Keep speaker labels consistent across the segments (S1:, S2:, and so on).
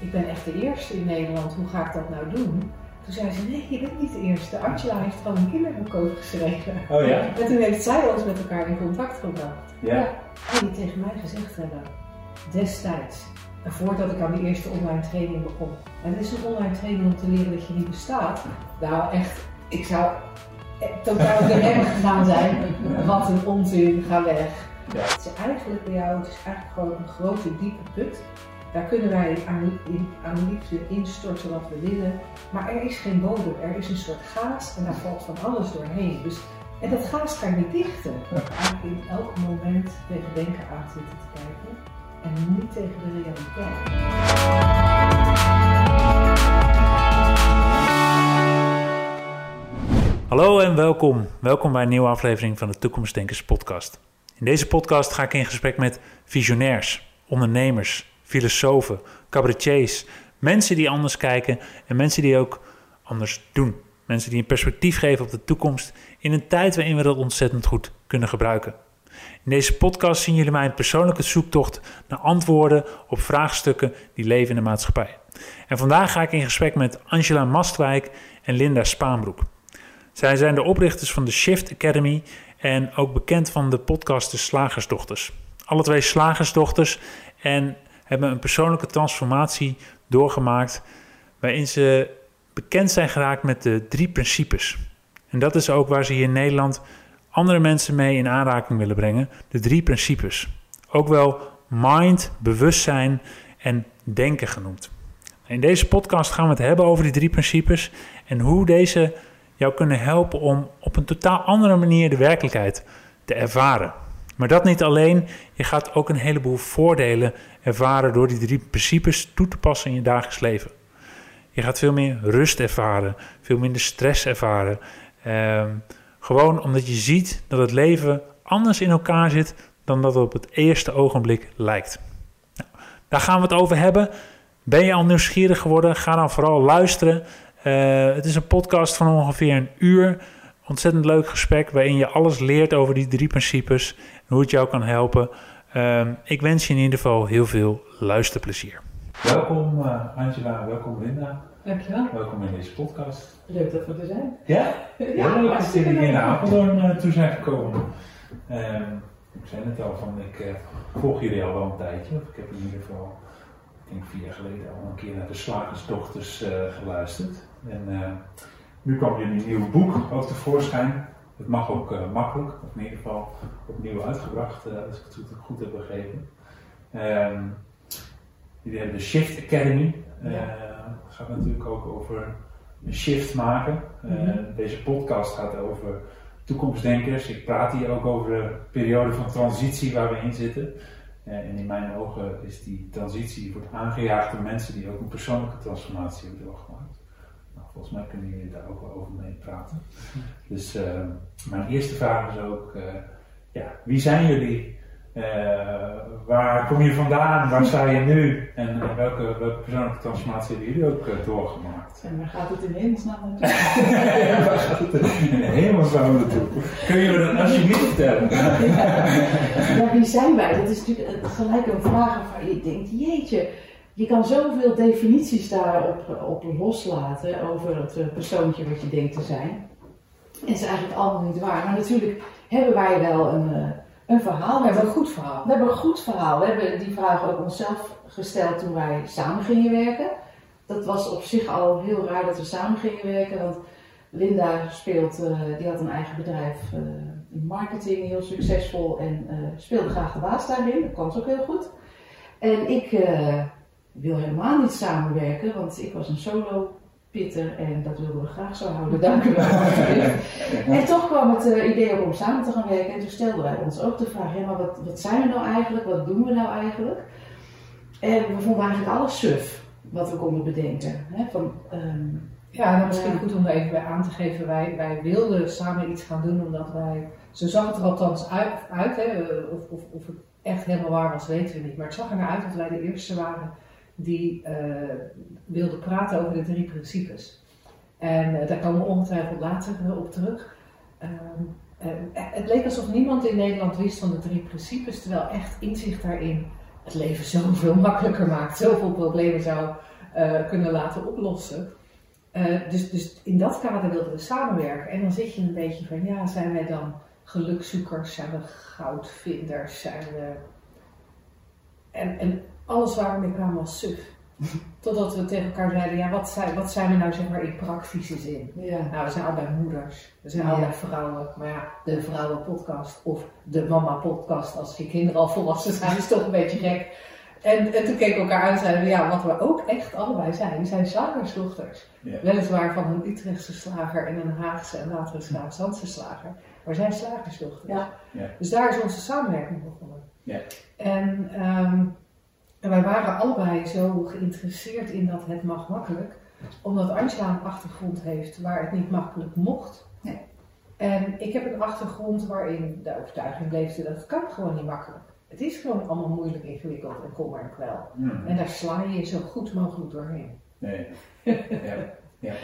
S1: ik ben echt de eerste in Nederland, hoe ga ik dat nou doen? Toen zei ze, nee, je bent niet de eerste. Angela heeft gewoon een kinderboek geschreven.
S2: Oh ja?
S1: En toen heeft zij ons met elkaar in contact gebracht.
S2: Ja.
S1: En die tegen mij gezegd hebben, destijds, voordat ik aan die eerste online training begon. En het is een online training om te leren dat je niet bestaat. Nou echt, ik zou totaal de rem gegaan zijn. Wat een onzin, ga weg.
S2: Ja.
S1: Het is eigenlijk bij jou, het is eigenlijk gewoon een grote diepe put. Daar kunnen wij aan, in, aan liefde instorten wat we willen. Maar er is geen bodem, er is een soort gaas en daar valt van alles doorheen. Dus, en dat gaas kan niet dichten. Eigenlijk in elk moment tegen denken aan zitten te kijken en niet tegen de realiteit.
S3: Hallo en welkom. Welkom bij een nieuwe aflevering van de Toekomstdenkers podcast. In deze podcast ga ik in gesprek met visionairs, ondernemers, filosofen, cabaretiers, mensen die anders kijken en mensen die ook anders doen. Mensen die een perspectief geven op de toekomst in een tijd waarin we dat ontzettend goed kunnen gebruiken. In deze podcast zien jullie mijn persoonlijke zoektocht naar antwoorden op vraagstukken die leven in de maatschappij. En vandaag ga ik in gesprek met Angela Mastwijk en Linda Spaanbroek. Zij zijn de oprichters van de Shift Academy en ook bekend van de podcast De Slagersdochters. Alle twee slagersdochters en hebben een persoonlijke transformatie doorgemaakt waarin ze bekend zijn geraakt met de drie principes. En dat is ook waar ze hier in Nederland andere mensen mee in aanraking willen brengen. De drie principes. Ook wel mind, bewustzijn en denken genoemd. In deze podcast gaan we het hebben over die drie principes en hoe deze jou kunnen helpen om op een totaal andere manier de werkelijkheid te ervaren. Maar dat niet alleen, je gaat ook een heleboel voordelen ervaren door die drie principes toe te passen in je dagelijks leven. Je gaat veel meer rust ervaren, veel minder stress ervaren. Ehm, gewoon omdat je ziet dat het leven anders in elkaar zit dan dat het op het eerste ogenblik lijkt. Nou, daar gaan we het over hebben. Ben je al nieuwsgierig geworden? Ga dan vooral luisteren. Uh, het is een podcast van ongeveer een uur. Ontzettend leuk gesprek waarin je alles leert over die drie principes hoe het jou kan helpen. Uh, ik wens je in ieder geval heel veel luisterplezier.
S2: Welkom uh, Angela, welkom Linda.
S1: Dankjewel.
S2: Welkom in deze podcast.
S1: Leuk dat we er zijn.
S2: Ja?
S1: Ja,
S2: Heel leuk dat jullie naar Apeldoorn uh, toe zijn gekomen. Ehm, ik zei net al van, ik uh, volg jullie al wel een tijdje. Of ik heb in ieder geval, ik denk vier jaar geleden al een keer naar de Slagersdochters uh, geluisterd. En uh, nu kwam jullie een nieuw boek ook tevoorschijn. Het mag ook uh, makkelijk, of in ieder geval opnieuw uitgebracht, uh, als ik het goed, heb begrepen. Um, jullie hebben de Shift Academy.
S1: Ja.
S2: Het gaat natuurlijk ook over een shift maken.
S1: Mhm.
S2: Deze podcast gaat over toekomstdenkers. Ik praat hier ook over de periode van transitie waar we in zitten. En in mijn ogen is die transitie wordt aangejaagd door mensen die ook een persoonlijke transformatie hebben doorgemaakt. Volgens mij kunnen jullie daar ook wel over mee praten. Dus uh, mijn eerste vraag is ook, uh, ja, wie zijn jullie? Uh, waar kom je vandaan? Waar sta je nu? En, en welke, welke, persoonlijke transformatie hebben jullie ook doorgemaakt?
S1: En waar gaat het in hemelsnaam naartoe?
S2: waar gaat het in hemelsnaam naartoe? Kun je me dat alsjeblieft vertellen?
S1: ja, wie zijn wij? Dat is natuurlijk gelijk een vraag waarvan je denkt, jeetje, je kan zoveel definities daarop op loslaten over het persoontje wat je denkt te zijn. En het is eigenlijk allemaal niet waar. Maar natuurlijk hebben wij wel een, een verhaal.
S4: We hebben een goed verhaal.
S1: We hebben een goed verhaal. We hebben die vraag ook onszelf gesteld toen wij samen gingen werken. Dat was op zich al heel raar dat we samen gingen werken. Want Linda speelt, uh, die had een eigen bedrijf uh, in marketing, heel succesvol. En uh, speelde graag de baas daarin. Dat kwam ook heel goed. En ik wil helemaal niet samenwerken, want ik was een solo pitter en dat wilden we graag zo houden. Dank u wel. en toch kwam het uh, idee op om samen te gaan werken en toen stelden wij ons ook de vraag, ja, maar wat, wat zijn we nou eigenlijk, wat doen we nou eigenlijk? En we vonden eigenlijk alles suf wat we konden bedenken. Hè? Van, um,
S4: ja, dan misschien ja. goed om er even bij aan te geven, wij, wij wilden samen iets gaan doen omdat wij, zo zag het er althans uit, uit hè? Of, of, of het echt helemaal waar was weten we niet, maar het zag er naar uit dat wij de eerste waren die uh, wilde praten over de drie principes. En uh, daar komen we ongetwijfeld later uh, op terug. het leek alsof niemand in Nederland wist van de drie principes, terwijl echt inzicht daarin het leven zoveel makkelijker maakt, zoveel problemen zou eh, kunnen laten oplossen. Eh, dus, dus in dat kader wilden we samenwerken. En dan zit je een beetje van, ja, zijn wij dan gelukzoekers, zijn we goudvinders, zijn we... En, en alles waar we mee kwamen was suf. Totdat we tegen elkaar zeiden, ja, wat zijn, wat zijn we nou zeg maar in praktische zin?
S1: Ja.
S4: Nou, we zijn allebei moeders, we zijn
S1: Ja.
S4: allebei vrouwen. Maar ja, de vrouwenpodcast of de mama-podcast als je kinderen al volwassen zijn, is toch een beetje gek. En, en toen keken we elkaar aan en zeiden we, ja, wat we ook echt allebei zijn, zijn slagersdochters.
S3: Ja.
S4: Weliswaar van een Utrechtse slager en een Haagse en later een Schaapsandse slager. Maar zijn slagersdochters.
S1: Ja.
S4: Dus daar is onze samenwerking begonnen.
S3: Ja.
S4: En, ehm, en wij waren allebei zo geïnteresseerd in dat het mag makkelijk. Omdat Angela een achtergrond heeft waar het niet makkelijk mocht.
S1: Nee.
S4: En ik heb een achtergrond waarin de overtuiging leefde dat het kan gewoon niet makkelijk. Het is gewoon allemaal moeilijk, ingewikkeld en kommer en kwel.
S3: Hmm.
S4: En daar sla je je zo goed mogelijk doorheen.
S3: Nee. ja. ja.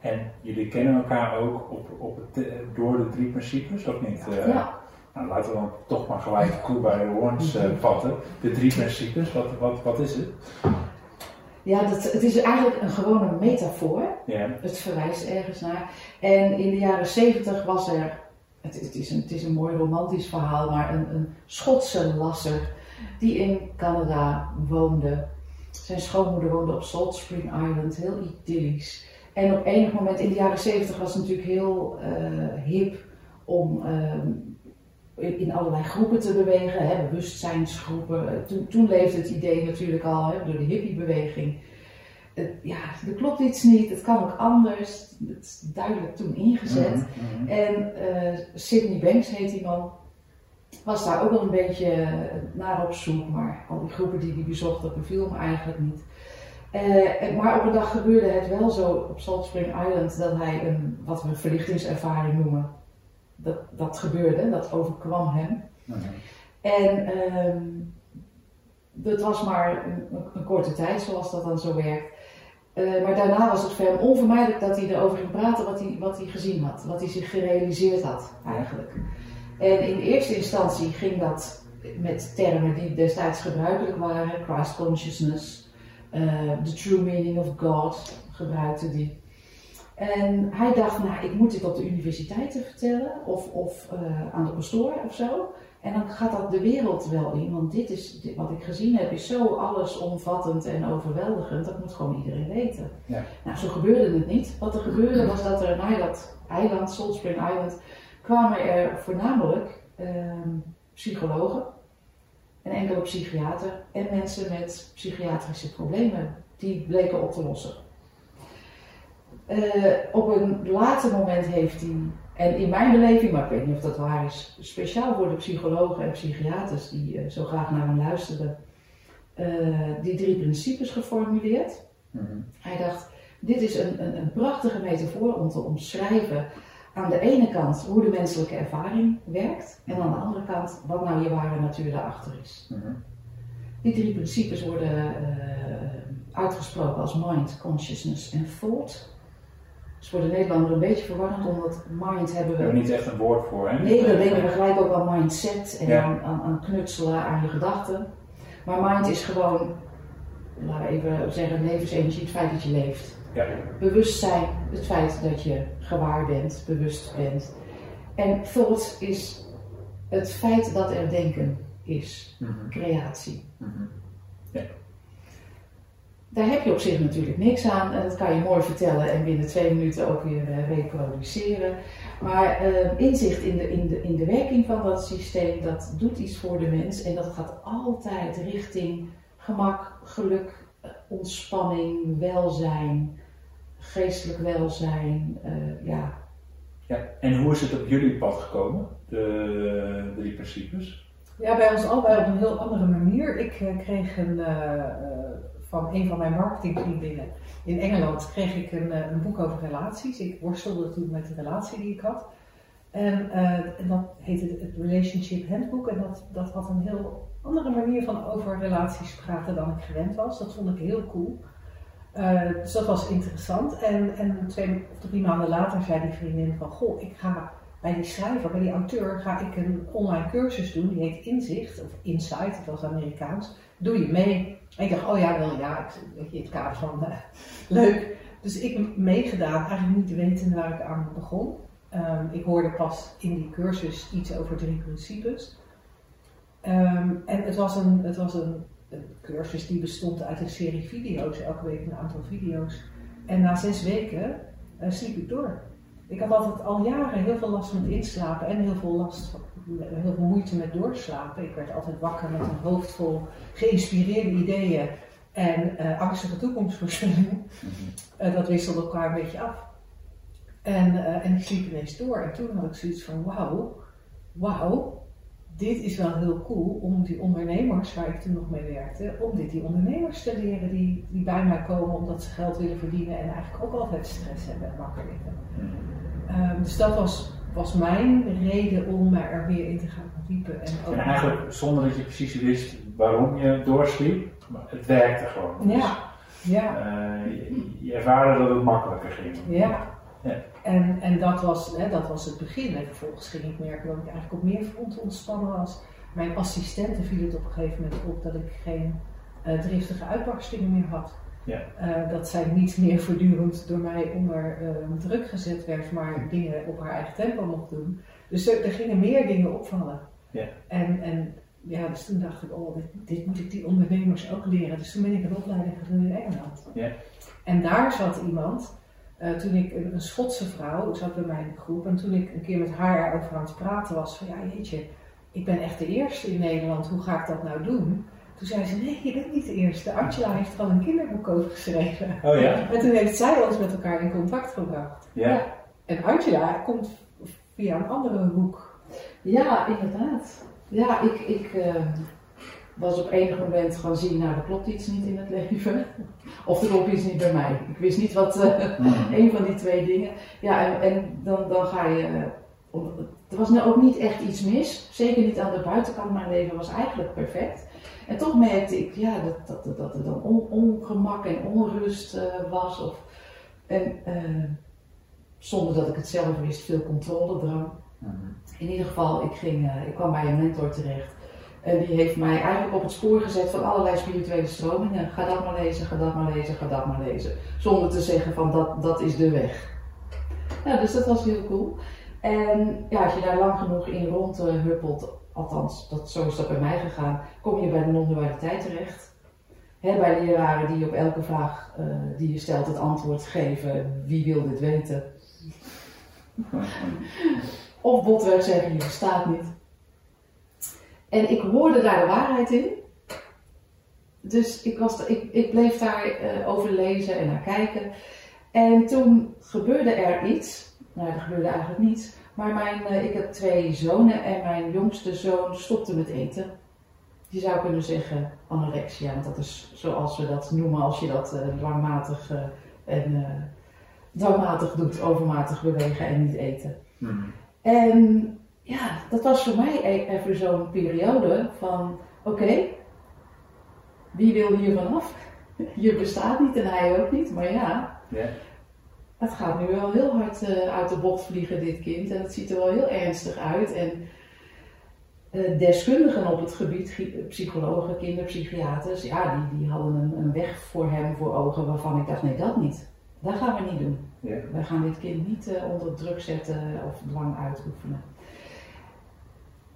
S3: En jullie kennen elkaar ook op, op het, eh, door de drie principes, of niet? Eh,
S1: Ja.
S3: Nou, laten we dan toch maar gelijk de koe bij de horns eh, vatten. De drie principes, wat, wat, wat is het?
S1: Ja, dat, het is eigenlijk een gewone metafoor. Het verwijst ergens naar. En in de jaren zeventig was er, het, het, is een, het is een mooi romantisch verhaal, maar een, een Schotse lasser die in Canada woonde. Zijn schoonmoeder woonde op Salt Spring Island, heel idyllisch. En op enig moment in de jaren zeventig was het natuurlijk heel eh, hip om ehm, in, allerlei groepen te bewegen, hè, bewustzijnsgroepen. Toen, toen leefde het idee natuurlijk al hè, door de hippiebeweging. Het- ja, er klopt iets niet, het kan ook anders. Het is duidelijk toen ingezet.
S3: Mhm, mhm.
S1: En eh Sidney Banks heet die man. Was daar ook wel een beetje eh, naar op zoek, maar al die groepen die hij bezocht, dat beviel hem eigenlijk niet. Eh, maar op een dag gebeurde het wel zo op Salt Spring Island dat hij een, wat we een verlichtingservaring noemen, dat, dat gebeurde, dat overkwam hem.
S3: Mhm.
S1: En ehm, dat was maar een, een- korte tijd, zoals dat dan zo werkt. Eh, maar daarna was het voor hem onvermijdelijk dat hij erover ging praten wat hij, wat hij gezien had, wat hij zich gerealiseerd had eigenlijk. En in eerste instantie ging dat met termen die destijds gebruikelijk waren, Christ consciousness, eh, the true meaning of God gebruikte die. En hij dacht, nou, ik moet dit op de universiteiten vertellen of, of eh, aan de pastoor of zo. En dan gaat dat de wereld wel in, want dit is dit, wat ik gezien heb, is zo allesomvattend en overweldigend. Dat moet gewoon iedereen weten.
S3: Ja.
S1: Nou, zo gebeurde het niet. Wat er gebeurde was dat er naar dat eiland, Salt Spring Island, kwamen er voornamelijk ehm, psychologen en enkele psychiater en mensen met psychiatrische problemen. Die bleken op te lossen. Eh, op een later moment heeft hij, en in mijn beleving, maar ik weet niet of dat waar is, speciaal voor de psychologen en psychiaters die eh, zo graag naar hem luisterden, eh, die drie principes geformuleerd.
S3: Mhm.
S1: Hij dacht, dit is een, een, een prachtige metafoor om te omschrijven aan de ene kant hoe de menselijke ervaring werkt en aan de andere kant wat nou je ware natuur daarachter is.
S3: Mhm.
S1: Die drie principes worden uitgesproken als mind, consciousness en thought. Dus voor de Nederlander een beetje verwarrend, omdat mind hebben
S3: We
S1: we
S3: hebben niet echt een woord voor, hè?
S1: Nee, dan denken we gelijk ook aan mindset en
S3: Ja.
S1: aan, aan, aan knutselen aan je gedachten. Maar mind is gewoon, laten we even zeggen, levensenergie, het feit dat je leeft.
S3: Ja.
S1: Bewustzijn, het feit dat je gewaar bent, bewust bent. En thought is het feit dat er denken is,
S3: Mhm.
S1: creatie.
S3: Mhm.
S1: Daar heb je op zich natuurlijk niks aan en dat kan je mooi vertellen en binnen twee minuten ook weer eh, reproduceren. Maar eh, inzicht in de, in, de, in de werking van dat systeem, dat doet iets voor de mens en dat gaat altijd richting gemak, geluk, eh, ontspanning, welzijn, geestelijk welzijn. eh, ja.
S3: Ja. En hoe is het op jullie pad gekomen, de drie principes?
S4: Ja, bij ons allebei op een heel andere manier. Ik kreeg een, van een van mijn marketingvriendinnen in Engeland kreeg ik een, eh, een boek over relaties. Ik worstelde toen met de relatie die ik had. En, eh, dat heette het Relationship Handbook. En dat, dat had een heel andere manier van over relaties praten dan ik gewend was. Dat vond ik heel cool. Eh, dus dat was interessant. En, en twee of drie maanden later zei die vriendin van, goh, ik ga bij die schrijver, bij die auteur, ga ik een online cursus doen, die heet Inzicht, of Insight, het was Amerikaans. Doe je mee? En ik dacht, oh ja, wel ja, ik, in het kader van eh, leuk. Dus ik heb meegedaan, eigenlijk niet weten waar ik aan begon. Ehm, ik hoorde pas in die cursus iets over drie principes. Ehm, en het was, een, het was een, een, cursus die bestond uit een serie video's, elke week een aantal video's. En na zes weken uh, sliep ik door. Ik had altijd al jaren heel veel last met inslapen en heel veel last heel veel moeite met doorslapen. Ik werd altijd wakker met een hoofd vol geïnspireerde ideeën en uh, angstige toekomstvoorspellingen. Uh, dat wisselde elkaar een beetje af. En, uh, en ik sliep ineens door. En toen had ik zoiets van: wauw, wauw, dit is wel heel cool om die ondernemers waar ik toen nog mee werkte, om dit die ondernemers te leren die, die bij mij komen omdat ze geld willen verdienen en eigenlijk ook altijd stress hebben en wakker liggen. Um, dus dat was, was mijn reden om me er weer in te gaan verdiepen. En, ook
S3: en eigenlijk zonder dat je precies wist waarom je doorsliep, maar het werkte gewoon.
S4: Ja. ja.
S3: Uh, je, je ervaarde dat het makkelijker ging.
S4: Ja. ja. En, en dat, was, hè, dat was het begin. En vervolgens ging ik merken dat ik eigenlijk op meer fronten ontspannen was. Mijn assistenten viel het op een gegeven moment op dat ik geen uh, driftige uitbarstingen meer had.
S3: Ja.
S4: Uh, dat zij niet meer voortdurend door mij onder uh, druk gezet werd, maar dingen op haar eigen tempo mocht doen. Dus er, er gingen meer dingen opvallen.
S3: Ja.
S4: En, en ja, dus toen dacht ik, oh, dit, dit, moet ik die ondernemers ook leren. Dus toen ben ik een opleiding gaan doen in Engeland.
S3: Ja.
S4: En daar zat iemand, uh, toen ik, een, Schotse vrouw, zat bij mij in de groep. En toen ik een keer met haar over aan het praten was, van ja, jeetje, ik ben echt de eerste in Nederland, hoe ga ik dat nou doen? Toen zei ze, nee, je bent niet de eerste. Angela heeft er al een kinderboek over geschreven.
S3: Oh ja?
S4: En toen heeft zij ons met elkaar in contact gebracht.
S3: Ja. ja.
S4: En Angela komt via een andere hoek.
S1: Ja, inderdaad. Ja, ik, ik uh, was op enig moment gaan zien, nou er klopt iets niet in het leven. Of er klopt iets niet bij mij. Ik wist niet wat, uh, mm. een van die twee dingen. Ja, en, en dan, dan ga je... Uh, er was nou ook niet echt iets mis. Zeker niet aan de buitenkant. Mijn leven was eigenlijk perfect. En toch merkte ik ja, dat, dat, dat er dan on, ongemak en onrust uh, was. Of, en zonder dat ik het zelf wist, veel controledrang.
S3: Mm-hmm.
S1: In ieder geval, ik, ging, ik kwam bij een mentor terecht. En die heeft mij eigenlijk op het spoor gezet van allerlei spirituele stromingen. Ga dat maar lezen, ga dat maar lezen, ga dat maar lezen. Zonder te zeggen van dat, dat is de weg. Ja, dus dat was heel cool. En ja, als je daar lang genoeg in rondhuppelt, althans, dat, zo is dat bij mij gegaan, kom je bij de non-dualiteit terecht. He, bij leraren die op elke vraag uh, die je stelt het antwoord geven, wie wil dit weten? of botweg zeggen, je bestaat niet. En ik hoorde daar de waarheid in. Dus ik, was, ik, ik bleef daar uh, over lezen en naar kijken. En toen gebeurde er iets. Nou, er gebeurde eigenlijk niets. Maar mijn, uh, ik heb twee zonen en mijn jongste zoon stopte met eten. Je zou kunnen zeggen anorexia, want dat is zoals we dat noemen als je dat uh, dwangmatig, uh, en, dwangmatig doet, overmatig bewegen en niet eten.
S3: Mm.
S1: En ja, dat was voor mij even zo'n periode van oké, okay, wie wil hier vanaf? Je bestaat niet en hij ook niet, maar ja.
S3: Yeah.
S1: Het gaat nu wel heel hard uh, uit de bot vliegen, dit kind. En het ziet er wel heel ernstig uit. En uh, deskundigen op het gebied, psychologen, kinderpsychiaters, ja, die, die hadden een, een, weg voor hem voor ogen waarvan ik dacht, nee, dat niet. Dat gaan we niet doen.
S3: Yeah.
S1: We gaan dit kind niet uh, onder druk zetten of dwang uitoefenen.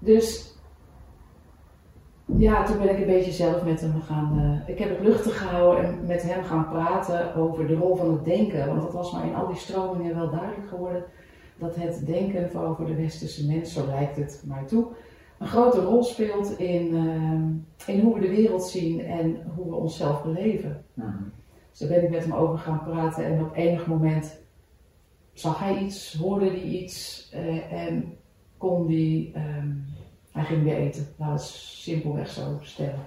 S1: Dus ja, toen ben ik een beetje zelf met hem gaan. Uh, ik heb het luchtig gehouden en met hem gaan praten over de rol van het denken. Want dat was maar in al die stromingen wel duidelijk geworden. Dat het denken, vooral voor de westerse mens, zo lijkt het mij toe, een grote rol speelt in, uh, in hoe we de wereld zien en hoe we onszelf beleven.
S3: Mm-hmm.
S1: Dus daar ben ik met hem over gaan praten en op enig moment zag hij iets, hoorde hij iets uh, en kon hij. Um, hij ging weer eten, laten we het simpelweg zo stellen.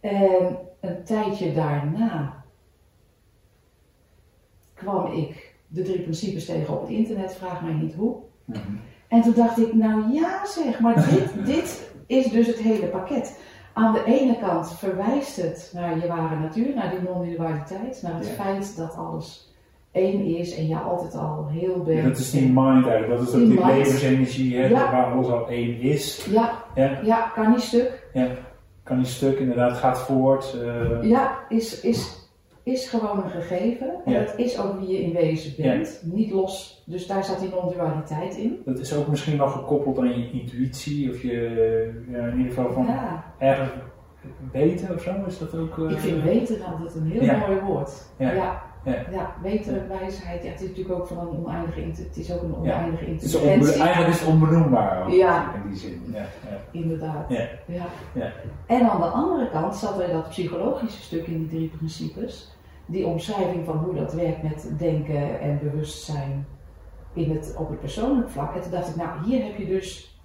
S1: En een tijdje daarna kwam ik de drie principes tegen op het internet, vraag mij niet hoe.
S3: Mm-hmm.
S1: En toen dacht ik, nou ja zeg, maar dit, dit is dus het hele pakket. Aan de ene kant verwijst het naar je ware natuur, naar die non-dualiteit, naar het
S3: Ja.
S1: feit dat alles één is en je altijd al heel bent.
S3: Ja, dat is die mind eigenlijk, dat is ook
S1: Die
S3: levensenergie hè,
S1: Ja.
S3: waar alles al één is.
S1: Ja,
S3: Ja,
S1: ja, kan niet stuk.
S3: ja. Kan die stuk inderdaad, gaat voort. eh,
S1: Ja, is, is, is gewoon een gegeven. En dat is ook wie je in wezen bent. Niet los. Dus daar zat die non-dualiteit in.
S3: Dat is ook misschien nog gekoppeld aan je intuïtie of je ja, in ieder geval van ergens weten of zo. Is dat ook. eh,
S1: ik vind weten altijd een heel mooi woord.
S3: Ja.
S1: Ja.
S3: Ja.
S1: Ja. weten, wijsheid. Ja, het is natuurlijk ook van een oneindige, het is ook een oneindige
S3: Het is eigenlijk is het onbenoembaar
S1: Ja.
S3: in die zin. Ja, ja.
S1: Inderdaad.
S3: Ja.
S1: Ja.
S3: Ja.
S1: En aan de andere kant zat er dat psychologische stuk in die drie principes. Die omschrijving van hoe dat werkt met denken en bewustzijn in het, op het persoonlijk vlak. En toen dacht ik, nou hier heb je dus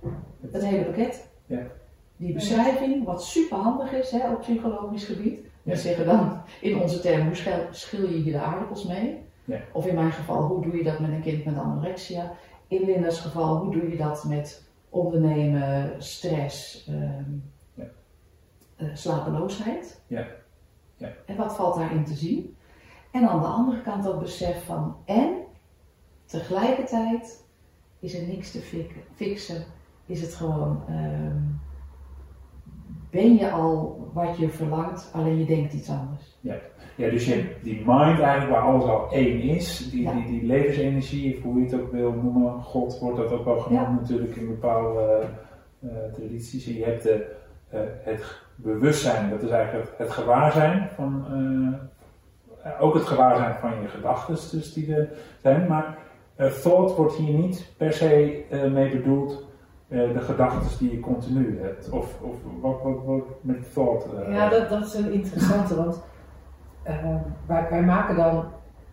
S1: het hele pakket.
S3: Ja.
S1: Die beschrijving, wat super handig is hè, op psychologisch gebied. We zeggen dan in onze termen, hoe schil, schil je hier de aardappels mee?
S3: Ja.
S1: Of in mijn geval, hoe doe je dat met een kind met anorexia? In Linda's geval, hoe doe je dat met ondernemen, stress, ehm,
S3: Ja.
S1: eh, slapeloosheid?
S3: Ja. Ja.
S1: En wat valt daarin te zien? En aan de andere kant dat besef van en tegelijkertijd is er niks te fixen. Is het gewoon, ehm, ben je al wat je verlangt, alleen je denkt iets anders.
S3: Ja, dus je hebt die mind eigenlijk waar alles al één is, die,
S1: Ja.
S3: die, die levensenergie, of hoe je het ook wil noemen, God wordt dat ook wel genoemd
S1: Ja.
S3: natuurlijk in bepaalde eh, tradities. En je hebt de, eh, het bewustzijn, dat is eigenlijk het, het gewaarzijn van, eh, eh, ook het gewaarzijn van je gedachten dus die er zijn, maar eh, thought wordt hier niet per se eh, mee bedoeld. Eh, de gedachten die je continu hebt. Of, of wat, wat, wat met thought. eh,
S4: Ja, dat, dat is een interessante, want eh, wij, wij maken dan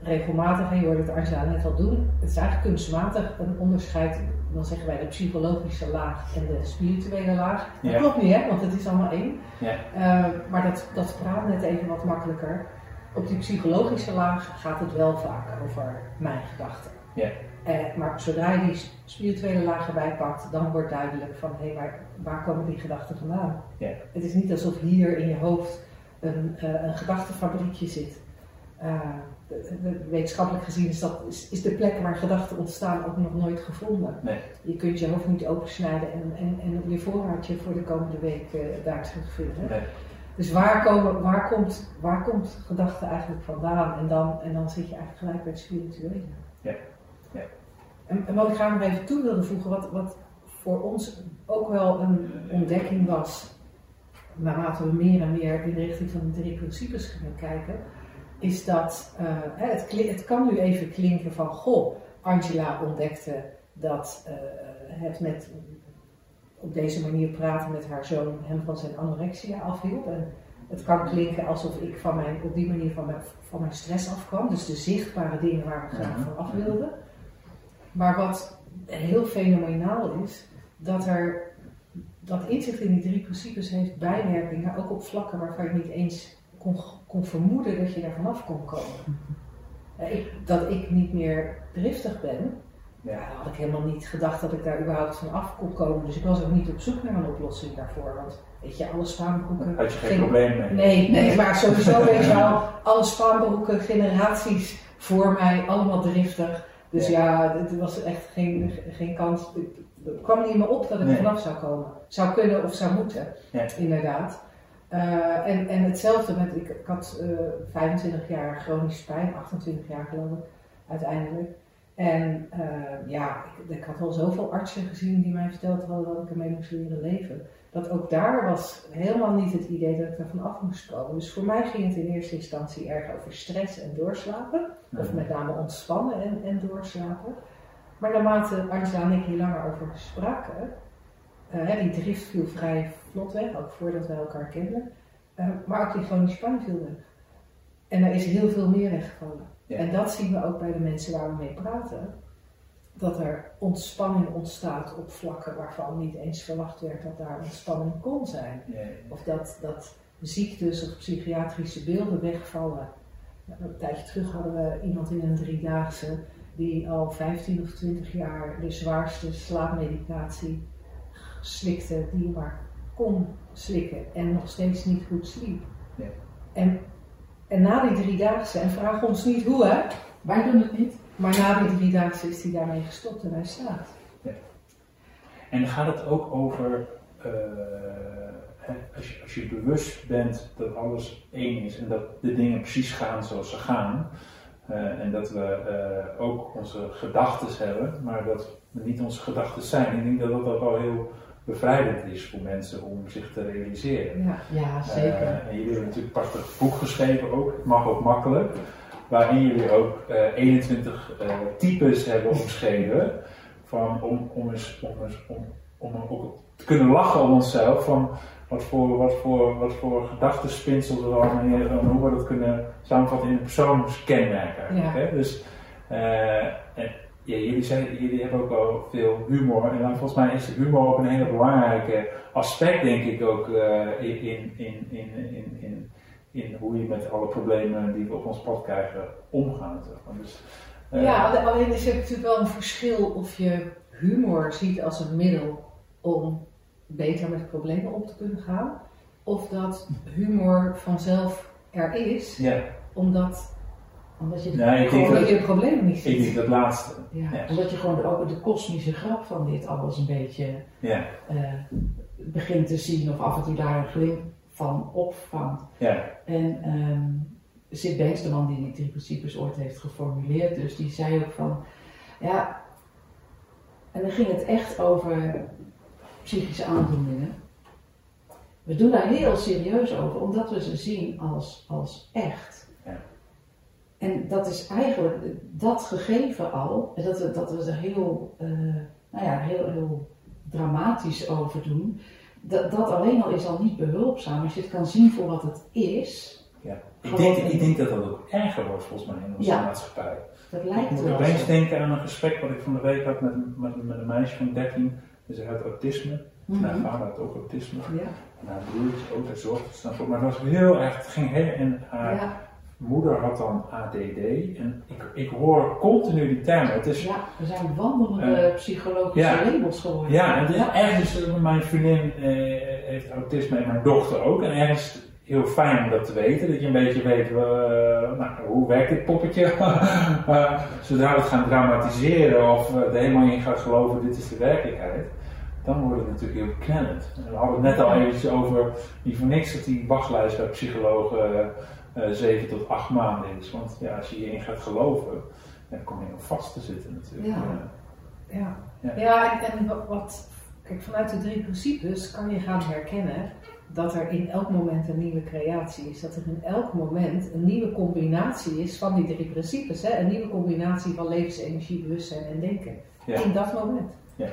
S4: regelmatig, en je hoort het Angela net al doen, het is eigenlijk kunstmatig een onderscheid, dan zeggen wij de psychologische laag en de spirituele laag. Dat
S3: Ja.
S4: klopt niet hè, want het is allemaal één.
S3: Ja.
S4: Eh, maar dat, dat praat net even wat makkelijker. Op die psychologische laag gaat het wel vaak over mijn gedachten.
S3: Ja.
S4: Eh, maar zodra je die spirituele laag erbij pakt, dan wordt duidelijk van hé, waar, waar komen die gedachten vandaan?
S3: Ja.
S4: Het is niet alsof hier in je hoofd een, eh, een gedachtenfabriekje zit. Eh, de- de- wetenschappelijk gezien is, dat, is, is de plek waar gedachten ontstaan ook nog nooit gevonden.
S3: Nee.
S4: Je kunt je hoofd niet opensnijden en, en, en je voorraadje voor de komende week eh, daar terugvinden.
S3: Nee.
S4: Dus waar, komen, waar, komt, waar komt gedachte eigenlijk vandaan? En dan, en dan zit je eigenlijk gelijk bij het spirituele.
S3: Ja. Ja.
S4: En, en wat ik graag nog even toe wilde voegen, wat, wat voor ons ook wel een ontdekking was, naarmate we meer en meer in de richting van de drie principes gingen kijken, is dat eh, het, het kan nu even klinken van, goh, Angela ontdekte dat eh, het met op deze manier praten met haar zoon hem van zijn anorexia afhielp. En het kan klinken alsof ik van mijn, op die manier van mijn, van mijn stress afkwam. Dus de zichtbare dingen waar we graag van af wilden. Maar wat heel fenomenaal is, dat er dat inzicht in die drie principes heeft bijwerkingen, ook op vlakken waarvan je niet eens kon, kon vermoeden dat je daar vanaf kon komen. Ik, dat ik niet meer driftig ben, ja, had ik helemaal niet gedacht dat ik daar überhaupt van af kon komen. Dus ik was ook niet op zoek naar een oplossing daarvoor. Want weet je, alle spaanbroeken.
S3: Had je geen probleem mee?
S4: Nee, nee, maar sowieso weet je wel, alle spaanbroeken, generaties voor mij, allemaal driftig. Dus ja, het was echt geen, geen kans. Het kwam niet meer op dat ik er vanaf zou komen. Zou kunnen of zou moeten, inderdaad. Eh, en, en hetzelfde met, ik, ik had eh 25 jaar chronische pijn, 28 jaar geloof ik, uiteindelijk. En eh, ja, ik, ik had al zoveel artsen gezien die mij verteld hadden dat ik ermee moest leren leven. Dat ook daar was helemaal niet het idee dat ik er van af moest komen. Dus voor mij ging het in eerste instantie erg over stress en doorslapen. Of met name ontspannen en, en doorslapen. Maar naarmate Angela en ik hier langer over spraken, eh, die drift viel vrij vlot weg, ook voordat we elkaar kenden. Eh, maar ook die chronische pijn viel weg. En er is heel veel meer weggevallen.
S3: Ja.
S4: En dat zien we ook bij de mensen waar we mee praten. Dat er ontspanning ontstaat op vlakken waarvan niet eens verwacht werd dat daar ontspanning kon zijn.
S3: Ja,
S4: Of dat, dat ziektes of psychiatrische beelden wegvallen. Een tijdje terug hadden we iemand in een driedaagse die al 15 of 20 jaar de zwaarste slaapmedicatie slikte die je maar kon slikken en nog steeds niet goed sliep.
S3: Ja.
S4: En, en na die driedaagse, en vraag ons niet hoe hè,
S1: Wij doen het niet.
S4: Maar na die drie dagen is hij daarmee gestopt en hij staat.
S3: En gaat het ook over, eh, hè, als, je, als je bewust bent dat alles één is en dat de dingen precies gaan zoals ze gaan, eh, en dat we eh, ook onze gedachten hebben, maar dat we niet onze gedachten zijn. Ik denk dat dat ook wel heel bevrijdend is voor mensen om zich te realiseren.
S4: Ja.
S1: Ja, zeker.
S3: En jullie hebben natuurlijk een prachtig boek geschreven ook, het mag ook makkelijk, waarin jullie ook eh, 21 eh, types hebben omschreven, van, om, om, eens, om, eens, om, om ook te kunnen lachen om onszelf, van wat voor, wat voor, wat voor gedachtenspinsels we allemaal hier, en hoe we dat kunnen samenvatten in een persoonskenmerk eigenlijk.
S4: Ja.
S3: Hè? Dus, eh, en, ja, jullie, zijn, jullie hebben ook wel veel humor. En dan, volgens mij is humor ook een hele belangrijke aspect, denk ik, ook eh, in, in, in, in, in, in, hoe je met alle problemen die we op ons pad krijgen omgaat. zeg maar. Dus, eh,
S4: Ja, alle- alleen is er natuurlijk wel een verschil of je humor ziet als een middel om beter met problemen om te kunnen gaan. Of dat humor vanzelf er is,
S3: ja,
S4: omdat,
S1: Omdat je,
S3: Nee, ik denk
S4: omdat
S3: dat-
S4: je het probleem niet
S3: ik denk
S4: ziet.
S3: dat laatste.
S1: ja,
S3: ja.
S1: omdat je gewoon de, ook de kosmische grap van dit alles een beetje
S3: Ja,
S1: eh, begint te zien. Of af en toe daar een glimp van opvangt.
S3: ja,
S1: En ehm Sid Banks, de man die die drie principes ooit heeft geformuleerd, dus die zei ook van, ja, en dan ging het echt over psychische aandoeningen. We doen daar heel serieus over, omdat we ze zien als, als echt.
S3: Ja.
S1: En dat is eigenlijk dat gegeven al, dat we, dat we er heel, eh, nou ja, heel, heel dramatisch over doen. Dat, dat alleen al is al niet behulpzaam. Als je het kan zien voor wat het is,
S3: ja. Ik, denk,
S1: in-
S3: ik denk dat dat ook erger wordt volgens mij in onze
S1: Ja.
S3: maatschappij.
S1: dat
S3: Ik
S1: lijkt
S3: moet
S1: wel
S3: opeens denken aan een gesprek wat ik van de week had met, een- met, met een meisje van 13. Dus hij had autisme.
S1: Mhm.
S3: Mijn vader had ook autisme.
S1: Ja,
S3: En haar broertje ook, daar zorgde ze dan voor. Maar dat was heel erg, het ging heel, en haar moeder had dan ADD. En ik, ik hoor continu die termen. Het is,
S1: ja, we zijn wandelende psychologische
S3: ja.
S1: labels geworden.
S3: ja, en ergens, eh, mijn vriendin eh, heeft autisme en mijn dochter ook. En ergens heel fijn om dat te weten. Dat je een beetje weet, eh, nou, hoe werkt dit poppetje? Eh, zodra we het gaan dramatiseren of er helemaal in gaan geloven, dit is de werkelijkheid. Dan wordt het natuurlijk heel knellend. En we hadden het net al eventjes over, niet voor niks dat die wachtlijst bij psychologen eh 7 tot 8 maanden is. Want ja, als je hierin gaat geloven, dan kom je heel vast te zitten natuurlijk.
S1: Ja.
S4: Ja,
S3: Ja.
S4: en, en wat, wat, kijk, vanuit de drie principes kan je gaan herkennen dat er in elk moment een nieuwe creatie is. Dat er in elk moment een nieuwe combinatie is van die drie principes. Hè? Een nieuwe combinatie van levensenergie, bewustzijn en denken.
S3: Ja.
S4: In dat moment.
S3: Ja.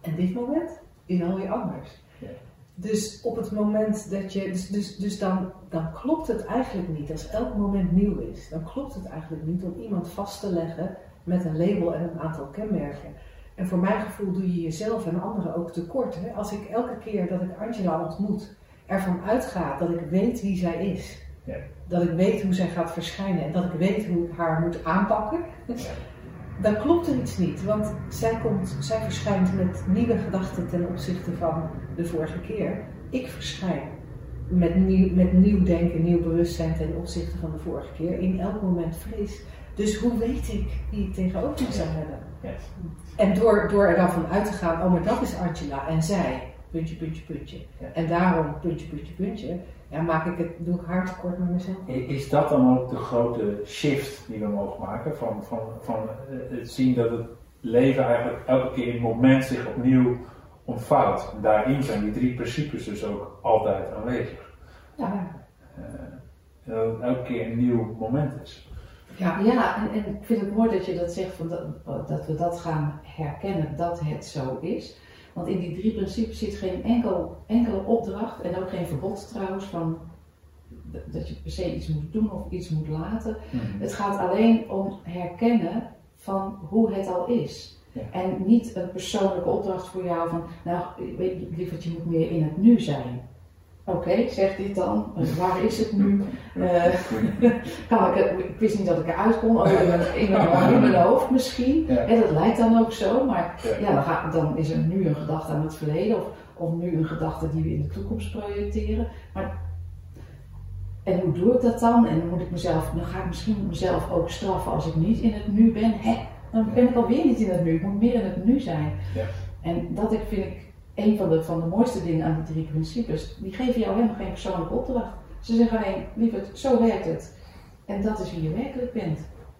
S4: En dit moment is alweer anders.
S3: Ja.
S4: Dus op het moment dat je. Dus, dus, dus dan, dan klopt het eigenlijk niet. Als elk moment nieuw is, dan klopt het eigenlijk niet om iemand vast te leggen met een label en een aantal kenmerken. En voor mijn gevoel doe je jezelf en anderen ook tekort. Hè? Als ik elke keer dat ik Angela ontmoet ervan uitga dat ik weet wie zij is.
S3: Ja.
S4: Dat ik weet hoe zij gaat verschijnen en dat ik weet hoe ik haar moet aanpakken. Dan klopt er iets niet, want zij, komt, zij verschijnt met nieuwe gedachten ten opzichte van de vorige keer. Ik verschijn met nieuw, met nieuw denken, nieuw bewustzijn ten opzichte van de vorige keer. In elk moment fris. Dus hoe weet ik wie ik tegenover me zou hebben?
S3: Yes.
S4: En door, door er dan van uit te gaan, oh maar dat is Angela en zij, puntje, puntje, puntje.
S3: Ja.
S4: En daarom, puntje, puntje, puntje, ja, maak ik het, doe ik haar tekort met mezelf.
S3: Is dat dan ook de grote shift die we mogen maken? Van, van, van eh, het zien dat het leven eigenlijk elke keer in het moment zich opnieuw ontvouwt. En daarin zijn die drie principes dus ook altijd aanwezig.
S1: Ja,
S3: Eh, dat het elke keer een nieuw moment is.
S4: Ja,
S1: ja en, en ik vind het mooi dat je dat zegt, van dat, dat we dat gaan herkennen dat het zo is. Want in die drie principes zit geen enkel, enkele opdracht en ook geen verbod trouwens van dat je per se iets moet doen of iets moet laten. Het gaat alleen om herkennen van hoe het al is.
S3: Ja.
S1: En niet een persoonlijke opdracht voor jou van, nou, weet je, lieverd, je moet meer in het nu zijn. Oké, zeg dit dan. Eh, Waar is het nu? Eh, kan ik, ik wist niet dat ik eruit kon. Oh, in, mijn, in, mijn, in mijn hoofd misschien.
S3: Ja.
S1: En dat lijkt dan ook zo. Maar
S3: Ja.
S1: ja, dan, ga- dan is er nu een gedachte aan het verleden. Of, of nu een gedachte die we in de toekomst projecteren. Maar En hoe doe ik dat dan? En dan moet ik mezelf, dan ga ik misschien mezelf ook straffen als ik niet in het nu ben. Hè? Dan ben ik alweer niet in het nu. Ik moet meer in het nu zijn.
S3: Ja.
S1: En dat ik, vind ik een van de, van de mooiste dingen aan die drie principes. Die geven jou helemaal geen persoonlijke opdracht. Ze zeggen alleen, lieverd, zo werkt het. En dat is wie je werkelijk bent.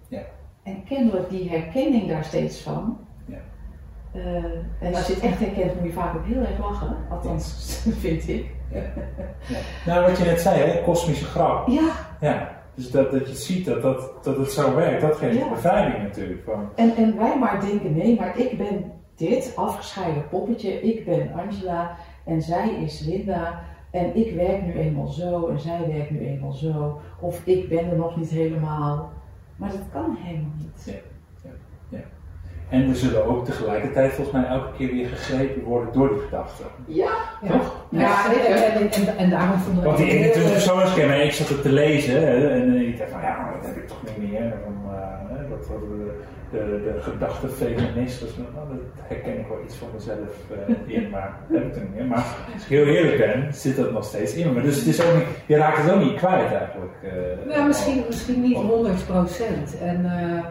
S3: Ja.
S1: En kennelijk die herkenning daar steeds van.
S3: Ja.
S1: Eh, en als je het echt herkent, moet je vaak ook heel erg lachen. Althans, vind ik.
S3: Nou, wat je net zei, hè, kosmische grap.
S1: Ja,
S3: Ja. Dus dat, dat je ziet dat, dat, dat het zo werkt, dat geeft
S1: Ja.
S3: bevrijding natuurlijk. Van,
S1: En, en wij maar denken, nee, maar ik ben dit afgescheiden poppetje, ik ben Angela en zij is Linda en ik werk nu eenmaal zo en zij werkt nu eenmaal zo. Of ik ben er nog niet helemaal. Maar dat kan helemaal niet.
S3: en we zullen ook tegelijkertijd volgens mij elke keer weer gegrepen worden door die gedachten.
S1: Ja,
S4: Ja.
S3: Toch?
S4: Ja, en, en, daarom vonden we
S3: Want die
S4: het heel,
S3: 21
S4: eh,
S3: persoonskenner, ik zat het te lezen en ik dacht van ja, maar dat heb ik toch niet meer. Eh, dat hadden we de, de, gedachte feminist, dus, nou, dat herken ik wel iets van mezelf eh, in, maar heb ik er niet meer. Maar als ik heel eerlijk ben, zit dat nog steeds in me. Dus het is ook niet, je raakt het ook niet kwijt eigenlijk. eh.
S4: Nou, misschien, misschien niet 100 procent. En eh,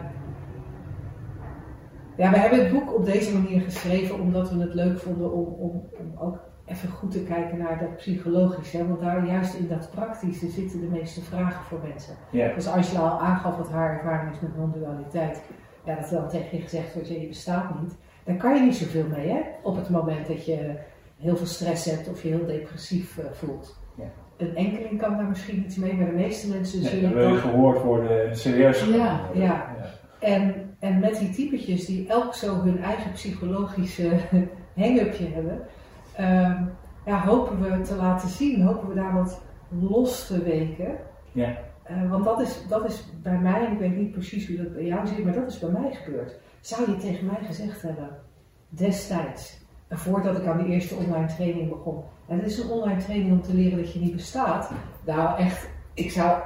S4: ja, we hebben het boek op deze manier geschreven omdat we het leuk vonden om, om, om ook even goed te kijken naar dat psychologische. Want daar juist in dat praktische zitten de meeste vragen voor mensen. Dus Angela al aangaf wat haar ervaring is met non-dualiteit. Ja, dat er dan tegen je gezegd wordt, ja, je bestaat niet. Daar kan je niet zoveel mee, hè? Op het moment dat je heel veel stress hebt of je heel depressief eh, voelt.
S3: Ja.
S4: Een enkeling kan daar misschien iets mee, maar de meeste mensen
S3: nee,
S4: zullen
S3: dan wil je gehoord worden en serieus
S1: Ja,
S3: worden.
S4: ja. En, en met die typetjes die elk zo hun eigen psychologische hang-upje hebben, ehm, ja, hopen we te laten zien, hopen we daar wat los te weken.
S3: Ja.
S4: Eh, want dat is, dat is bij mij, ik weet niet precies hoe dat bij jou zit, maar dat is bij mij gebeurd. Zou je tegen mij gezegd hebben, destijds, eh, voordat ik aan die eerste online training begon. En het is een online training om te leren dat je niet bestaat. Nou echt, ik zou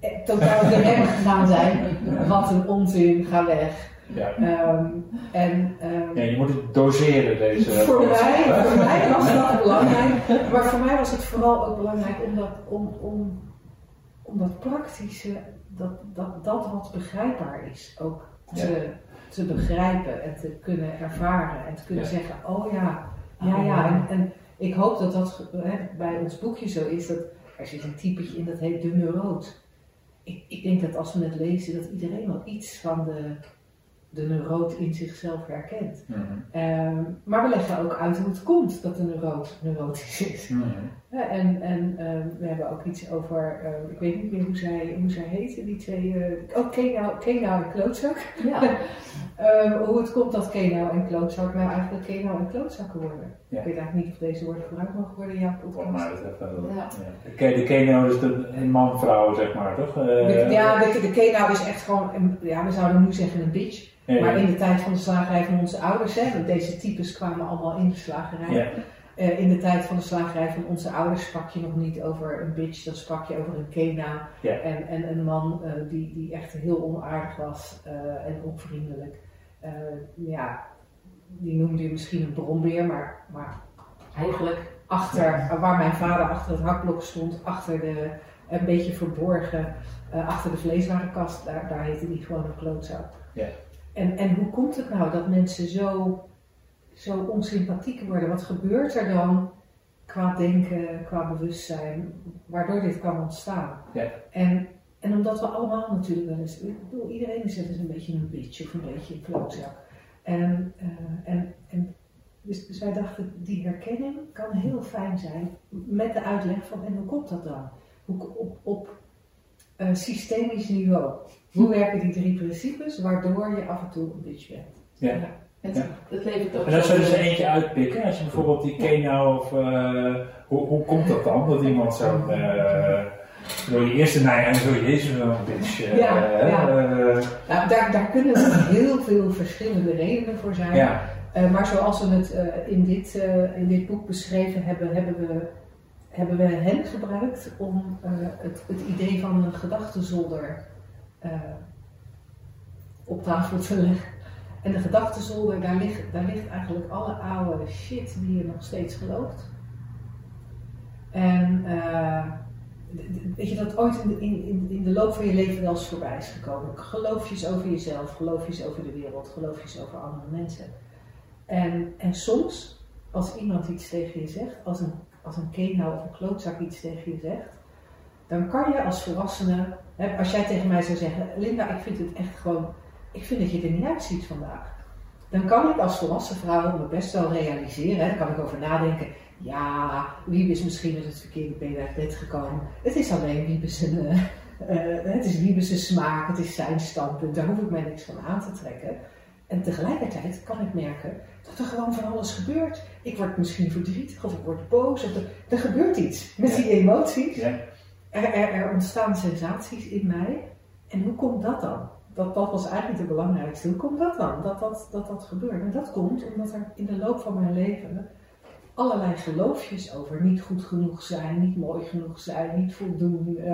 S4: eh, totaal de rem gegaan zijn. Wat een onzin, ga weg.
S3: Ja.
S4: Ehm, en ehm,
S3: Ja, je moet het doseren deze.
S4: voor, mij, voor mij was dat belangrijk. Maar voor mij was het vooral ook belangrijk om dat, om, om, om dat praktische, dat, dat, dat wat begrijpbaar is, ook te, te begrijpen en te kunnen ervaren. En te kunnen
S3: Ja.
S4: zeggen, oh ja, ja, ja. En, en ik hoop dat dat hè, bij ons boekje zo is, dat er zit een typetje in dat heet de neuroot. Ik, ik denk dat als we het lezen, dat iedereen wel iets van de, de neuroot in zichzelf herkent.
S3: Mhm.
S4: Ehm, maar we leggen ook uit hoe het komt dat de neuroot neurotisch is.
S3: Mhm.
S4: Ja, en en ehm, we hebben ook iets over, ehm, ik weet niet meer hoe zij, hoe zij heten, die twee, eh oh, Kenau en Klootzak.
S1: ja.
S4: Ehm, hoe het komt dat Kenau en Klootzak nou eigenlijk Kenau en Klootzakken worden.
S3: Ja.
S4: Ik weet eigenlijk niet of deze woorden gebruikt mogen worden in jouw podcast.
S1: Ja.
S3: Ja. De, Keno is de een man-vrouw, zeg maar, toch? Eh,
S4: ja, de, de Kenau is echt gewoon, een- ja, we zouden nu zeggen een bitch. Maar in de tijd van de slagerij van onze ouders, hè, want deze types kwamen allemaal in de slagerij. Eh, in de tijd van de slagerij van onze ouders sprak je nog niet over een bitch, dan sprak je over een kena. En, en een man eh, die, die echt heel onaardig was en onvriendelijk. Eh, ja, die noemde je misschien een brombeer, maar, maar eigenlijk achter, waar mijn vader achter het hakblok stond, achter de, een beetje verborgen, eh, achter de vleeswarenkast, daar, daar heette die gewoon een klootzak.
S3: Ja.
S4: En, en hoe komt het nou dat mensen zo, zo onsympathiek worden? Wat gebeurt er dan qua denken, qua bewustzijn, waardoor dit kan ontstaan?
S3: Ja.
S4: En, en omdat we allemaal natuurlijk wel eens, ik bedoel, iedereen is een beetje een bitch of een beetje een klootzak. En, eh, en, en dus, dus wij dachten, die herkenning kan heel fijn zijn met de uitleg van, en hoe komt dat dan? Hoe, op op eh, systemisch niveau. Hoe werken die drie principes waardoor je af en toe een bitch bent?
S3: Ja.
S1: Het,
S3: Ja.
S1: het levert ook
S3: En als
S1: zo-
S3: we er eens eentje uitpikken, als je bijvoorbeeld die Keno of uh, hoe, hoe komt dat dan? Dat iemand zo uh, door je eerste neiging zo jezus wel een beetje.
S4: Ja,
S3: uh,
S4: ja.
S3: Uh,
S4: nou, daar, daar kunnen heel veel verschillende redenen voor zijn.
S3: ja.
S4: Uh, maar zoals we het in, dit, in dit boek beschreven hebben, hebben we, hebben we hen gebruikt om het, het idee van een gedachtenzolder op tafel te leggen. En de gedachtenzolder, daar ligt, daar ligt eigenlijk alle oude shit die je nog steeds gelooft. En weet je dat ooit in de, in, in, de loop van je leven wel eens voorbij is gekomen? Geloofjes over jezelf, geloofjes over de wereld, geloofjes over andere mensen. En, en soms, als iemand iets tegen je zegt, als een, als een kenau of een klootzak iets tegen je zegt, dan kan je als volwassene, hè, als jij tegen mij zou zeggen, Linda, ik vind het echt gewoon, ik vind dat je er niet uitziet vandaag. Dan kan ik als volwassen vrouw me best wel realiseren, dan kan ik over nadenken, ja, Wiebe is misschien met het verkeerde been uit bed gekomen. Het is alleen Wiebes een, uh, het is smaak, het is zijn standpunt, daar hoef ik mij niks van aan te trekken. En tegelijkertijd kan ik merken dat er gewoon van alles gebeurt. Ik word misschien verdrietig of ik word boos. Of er, er gebeurt iets met die emoties.
S3: Ja.
S4: Er, er, er, ontstaan sensaties in mij. En hoe komt dat dan? Dat, dat was eigenlijk het belangrijkste. Hoe komt dat dan? Dat dat, dat dat gebeurt. En dat komt omdat er in de loop van mijn leven allerlei geloofjes over niet goed genoeg zijn, niet mooi genoeg zijn, niet voldoen, uh,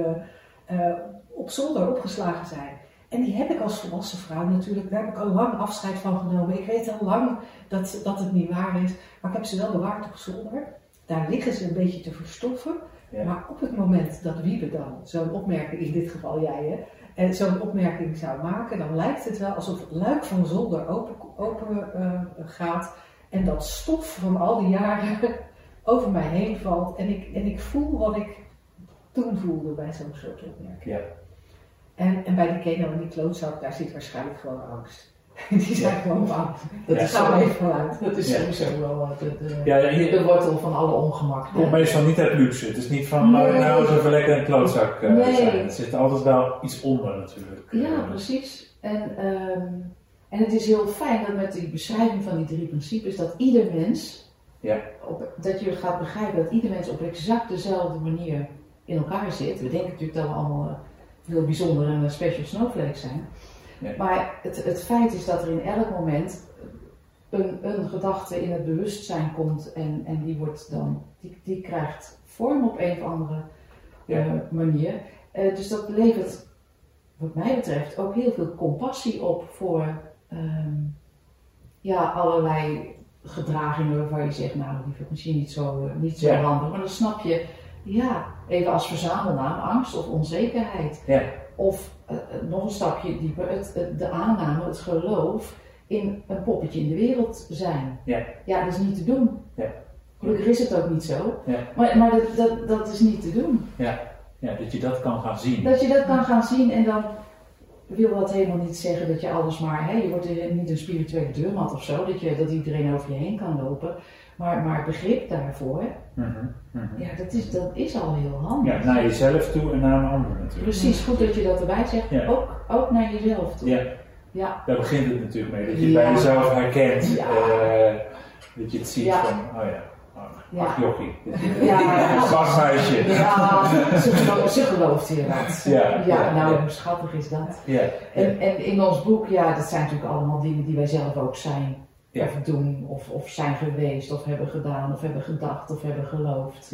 S4: uh, op zolder opgeslagen zijn. En die heb ik als volwassen vrouw natuurlijk, daar heb ik al lang afscheid van genomen. Ik weet al lang dat, dat het niet waar is, maar ik heb ze wel bewaard op zolder. Daar liggen ze een beetje te verstoffen. Ja. Maar op het moment dat Wiebe dan zo'n opmerking, in dit geval jij hè, en zo'n opmerking zou maken, dan lijkt het wel alsof het luik van zolder open, open uh, gaat en dat stof van al die jaren over mij heen valt. En ik, en ik voel wat ik toen voelde bij zo'n soort opmerking.
S3: Ja.
S4: En, en bij die keno en die klootzak, daar zit waarschijnlijk gewoon angst. Die zijn gewoon bang. Dat
S1: Ja,
S4: is we even vanuit.
S1: Dat is
S3: Ja.
S1: sowieso wel eh, de, de,
S3: Ja, ja, je
S1: de wortel van alle ongemak.
S3: komt meestal niet uit luxe. Het is niet van,
S1: Nee.
S3: nou even lekker een klootzak eh,
S1: Nee.
S3: zijn. Er zit altijd wel iets onder natuurlijk.
S1: Ja,
S3: Eh,
S1: precies. En, ehm, en het is heel fijn dat met die beschrijving van die drie principes, dat ieder mens,
S3: Ja.
S1: op, dat je gaat begrijpen dat ieder mens op exact dezelfde manier in elkaar zit. We denken natuurlijk dat we allemaal eh, heel bijzonder en special snowflakes zijn. Maar het, het feit is dat er in elk moment een, een gedachte in het bewustzijn komt en, en die, wordt dan, die, die krijgt vorm op een of andere
S3: Ja.
S1: eh, manier. Eh, dus dat levert, wat mij betreft, ook heel veel compassie op voor ehm, ja, allerlei gedragingen waarvan je zegt, nou, die vind ik misschien niet zo, eh, niet zo
S3: Ja.
S1: handig. Maar dan snap je, ja, even als verzamelnaam, angst of onzekerheid.
S3: Ja.
S1: Of eh, eh, nog een stapje dieper, het, het- de aanname, het geloof in een poppetje in de wereld zijn.
S3: Ja.
S1: ja dat is niet te doen.
S3: Ja.
S1: Gelukkig is het ook niet zo.
S3: Ja.
S1: Maar, maar dat, dat, dat is niet te doen.
S3: Ja, dat je dat kan gaan zien.
S1: Dat je dat kan gaan zien en dan wil dat helemaal niet zeggen dat je alles maar, hè, je wordt niet een spirituele deurmat of zo, dat, je, dat iedereen over je heen kan lopen. Maar, maar begrip daarvoor,
S3: Mhm, mhm.
S1: ja, dat is, dat is al heel handig.
S3: Ja, naar jezelf toe en naar een ander natuurlijk.
S1: Precies, goed dat je dat erbij zegt.
S3: Ja.
S1: Ook, ook naar jezelf toe.
S3: Ja,
S1: Ja,
S3: daar begint het natuurlijk mee. Dat je
S1: Ja.
S3: bij jezelf herkent.
S1: Ja.
S3: eh, dat je het ziet van, oh ja, ach,
S1: Ja.
S3: ach jochie.
S1: Ja.
S3: Gasthuisje.
S1: ja ze, gelooft, gelooft inderdaad.
S3: Ja,
S1: nou, hoe schattig is dat?
S3: Ja,
S1: En, en in ons boek, ja, dat zijn natuurlijk allemaal dingen die wij zelf ook zijn.
S3: Ja.
S1: Of doen, of, of zijn geweest, of hebben gedaan, of hebben gedacht, of hebben geloofd.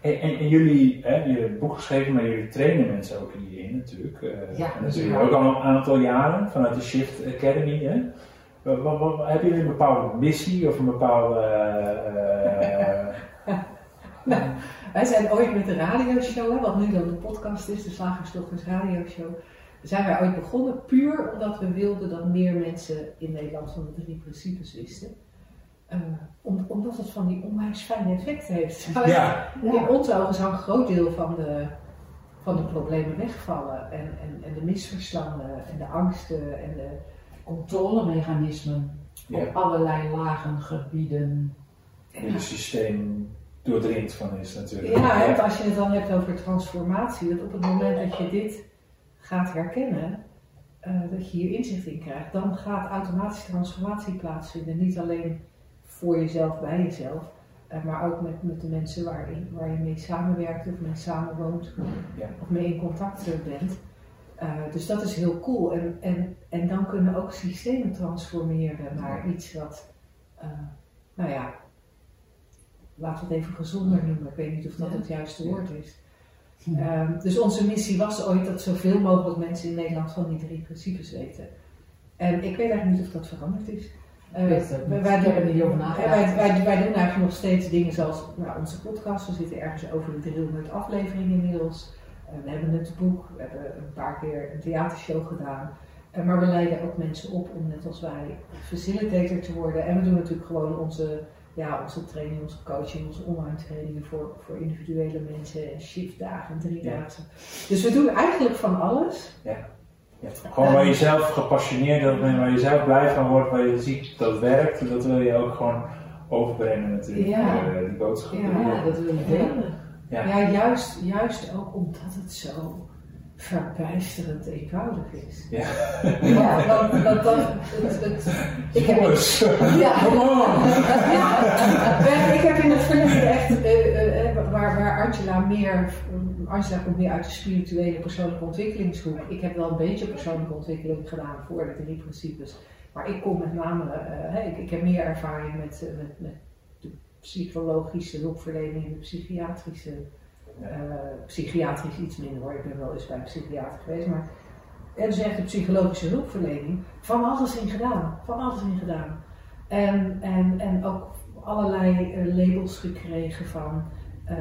S3: En, en, en jullie, hè, het boek geschreven, maar jullie trainen mensen ook hierin natuurlijk. Eh,
S1: Ja,
S3: en
S1: ja.
S3: jullie ook al een aantal jaren vanuit de Shift Academy. Hè? Wat, wat, wat- hebben jullie een bepaalde missie of een bepaalde. eh,
S4: Wij zijn ooit met de radioshow, hè, wat nu dan de podcast is, de Slagersdochters radioshow, zijn wij ooit begonnen puur omdat we wilden dat meer mensen in Nederland van de drie principes wisten. Eh, om- omdat het van die onwijs fijne effecten heeft.
S3: ja,
S4: In onze ogen zou een groot deel van de, van de problemen wegvallen. En, en, en de misverstanden en de angsten en de...
S1: Controlemechanismen
S3: Ja.
S1: op allerlei lagen, gebieden.
S3: en het systeem doordringd van is natuurlijk.
S4: Ja, want als je het dan hebt over transformatie, dat op het moment dat je dit gaat herkennen, eh, dat je hier inzicht in krijgt, dan gaat automatisch transformatie plaatsvinden. Niet alleen voor jezelf, bij jezelf, eh, maar ook met, met de mensen waarin, waar je mee samenwerkt of mee samenwoont
S3: Ja.
S4: of mee in contact eh, bent. Dus dat is heel cool. En, en, en dan kunnen ook systemen transformeren naar iets wat, nou ja, laten we het even gezonder noemen. Ik weet niet of dat het juiste woord is.
S1: Hm.
S4: Ehm, dus onze missie was ooit dat zoveel mogelijk mensen in Nederland van die drie principes weten. En ik weet eigenlijk niet of dat veranderd is.
S1: Ook
S4: wij, wij doen. Wij, wij, wij doen eigenlijk nog steeds dingen zoals nou, onze podcast. We zitten ergens over de 300 afleveringen inmiddels. Eh, we hebben het boek, we hebben een paar keer een theatershow gedaan. Eh, maar we leiden ook mensen op om net als wij facilitator te worden. En we doen natuurlijk gewoon onze, ja, onze training, onze coaching, onze online trainingen voor, voor individuele mensen. En shiftdagen, driedaagse. Dus we doen eigenlijk van alles.
S3: Ja, Gewoon waar je zelf gepassioneerd bent, en waar je zelf blij van wordt, waar je ziet dat het werkt, dat wil je ook gewoon overbrengen natuurlijk,
S1: Ja.
S3: eh, die boodschap.
S1: Ja, dat wil ik delen.
S3: Ja.
S4: Ja, juist, juist ook omdat het zo verbijsterend eenvoudig is.
S3: Ja.
S4: Ja, dat, dat, het, het, ik heb, ja, ik heb in het verleden echt, eh, eh, waar, waar Angela meer, Angela komt meer uit de spirituele persoonlijke ontwikkelingshoek. Ik heb wel een beetje persoonlijke ontwikkeling gedaan voor de drie principes. Maar ik kom met name, eh, ik, ik heb meer ervaring met, eh, met, met de psychologische hulpverlening en de psychiatrische. Eh, psychiatrisch iets minder hoor, ik ben wel eens bij een psychiater geweest, maar en dus echt de psychologische hulpverlening, van alles in gedaan, van alles in gedaan. En, en, en ook allerlei eh, labels gekregen van eh,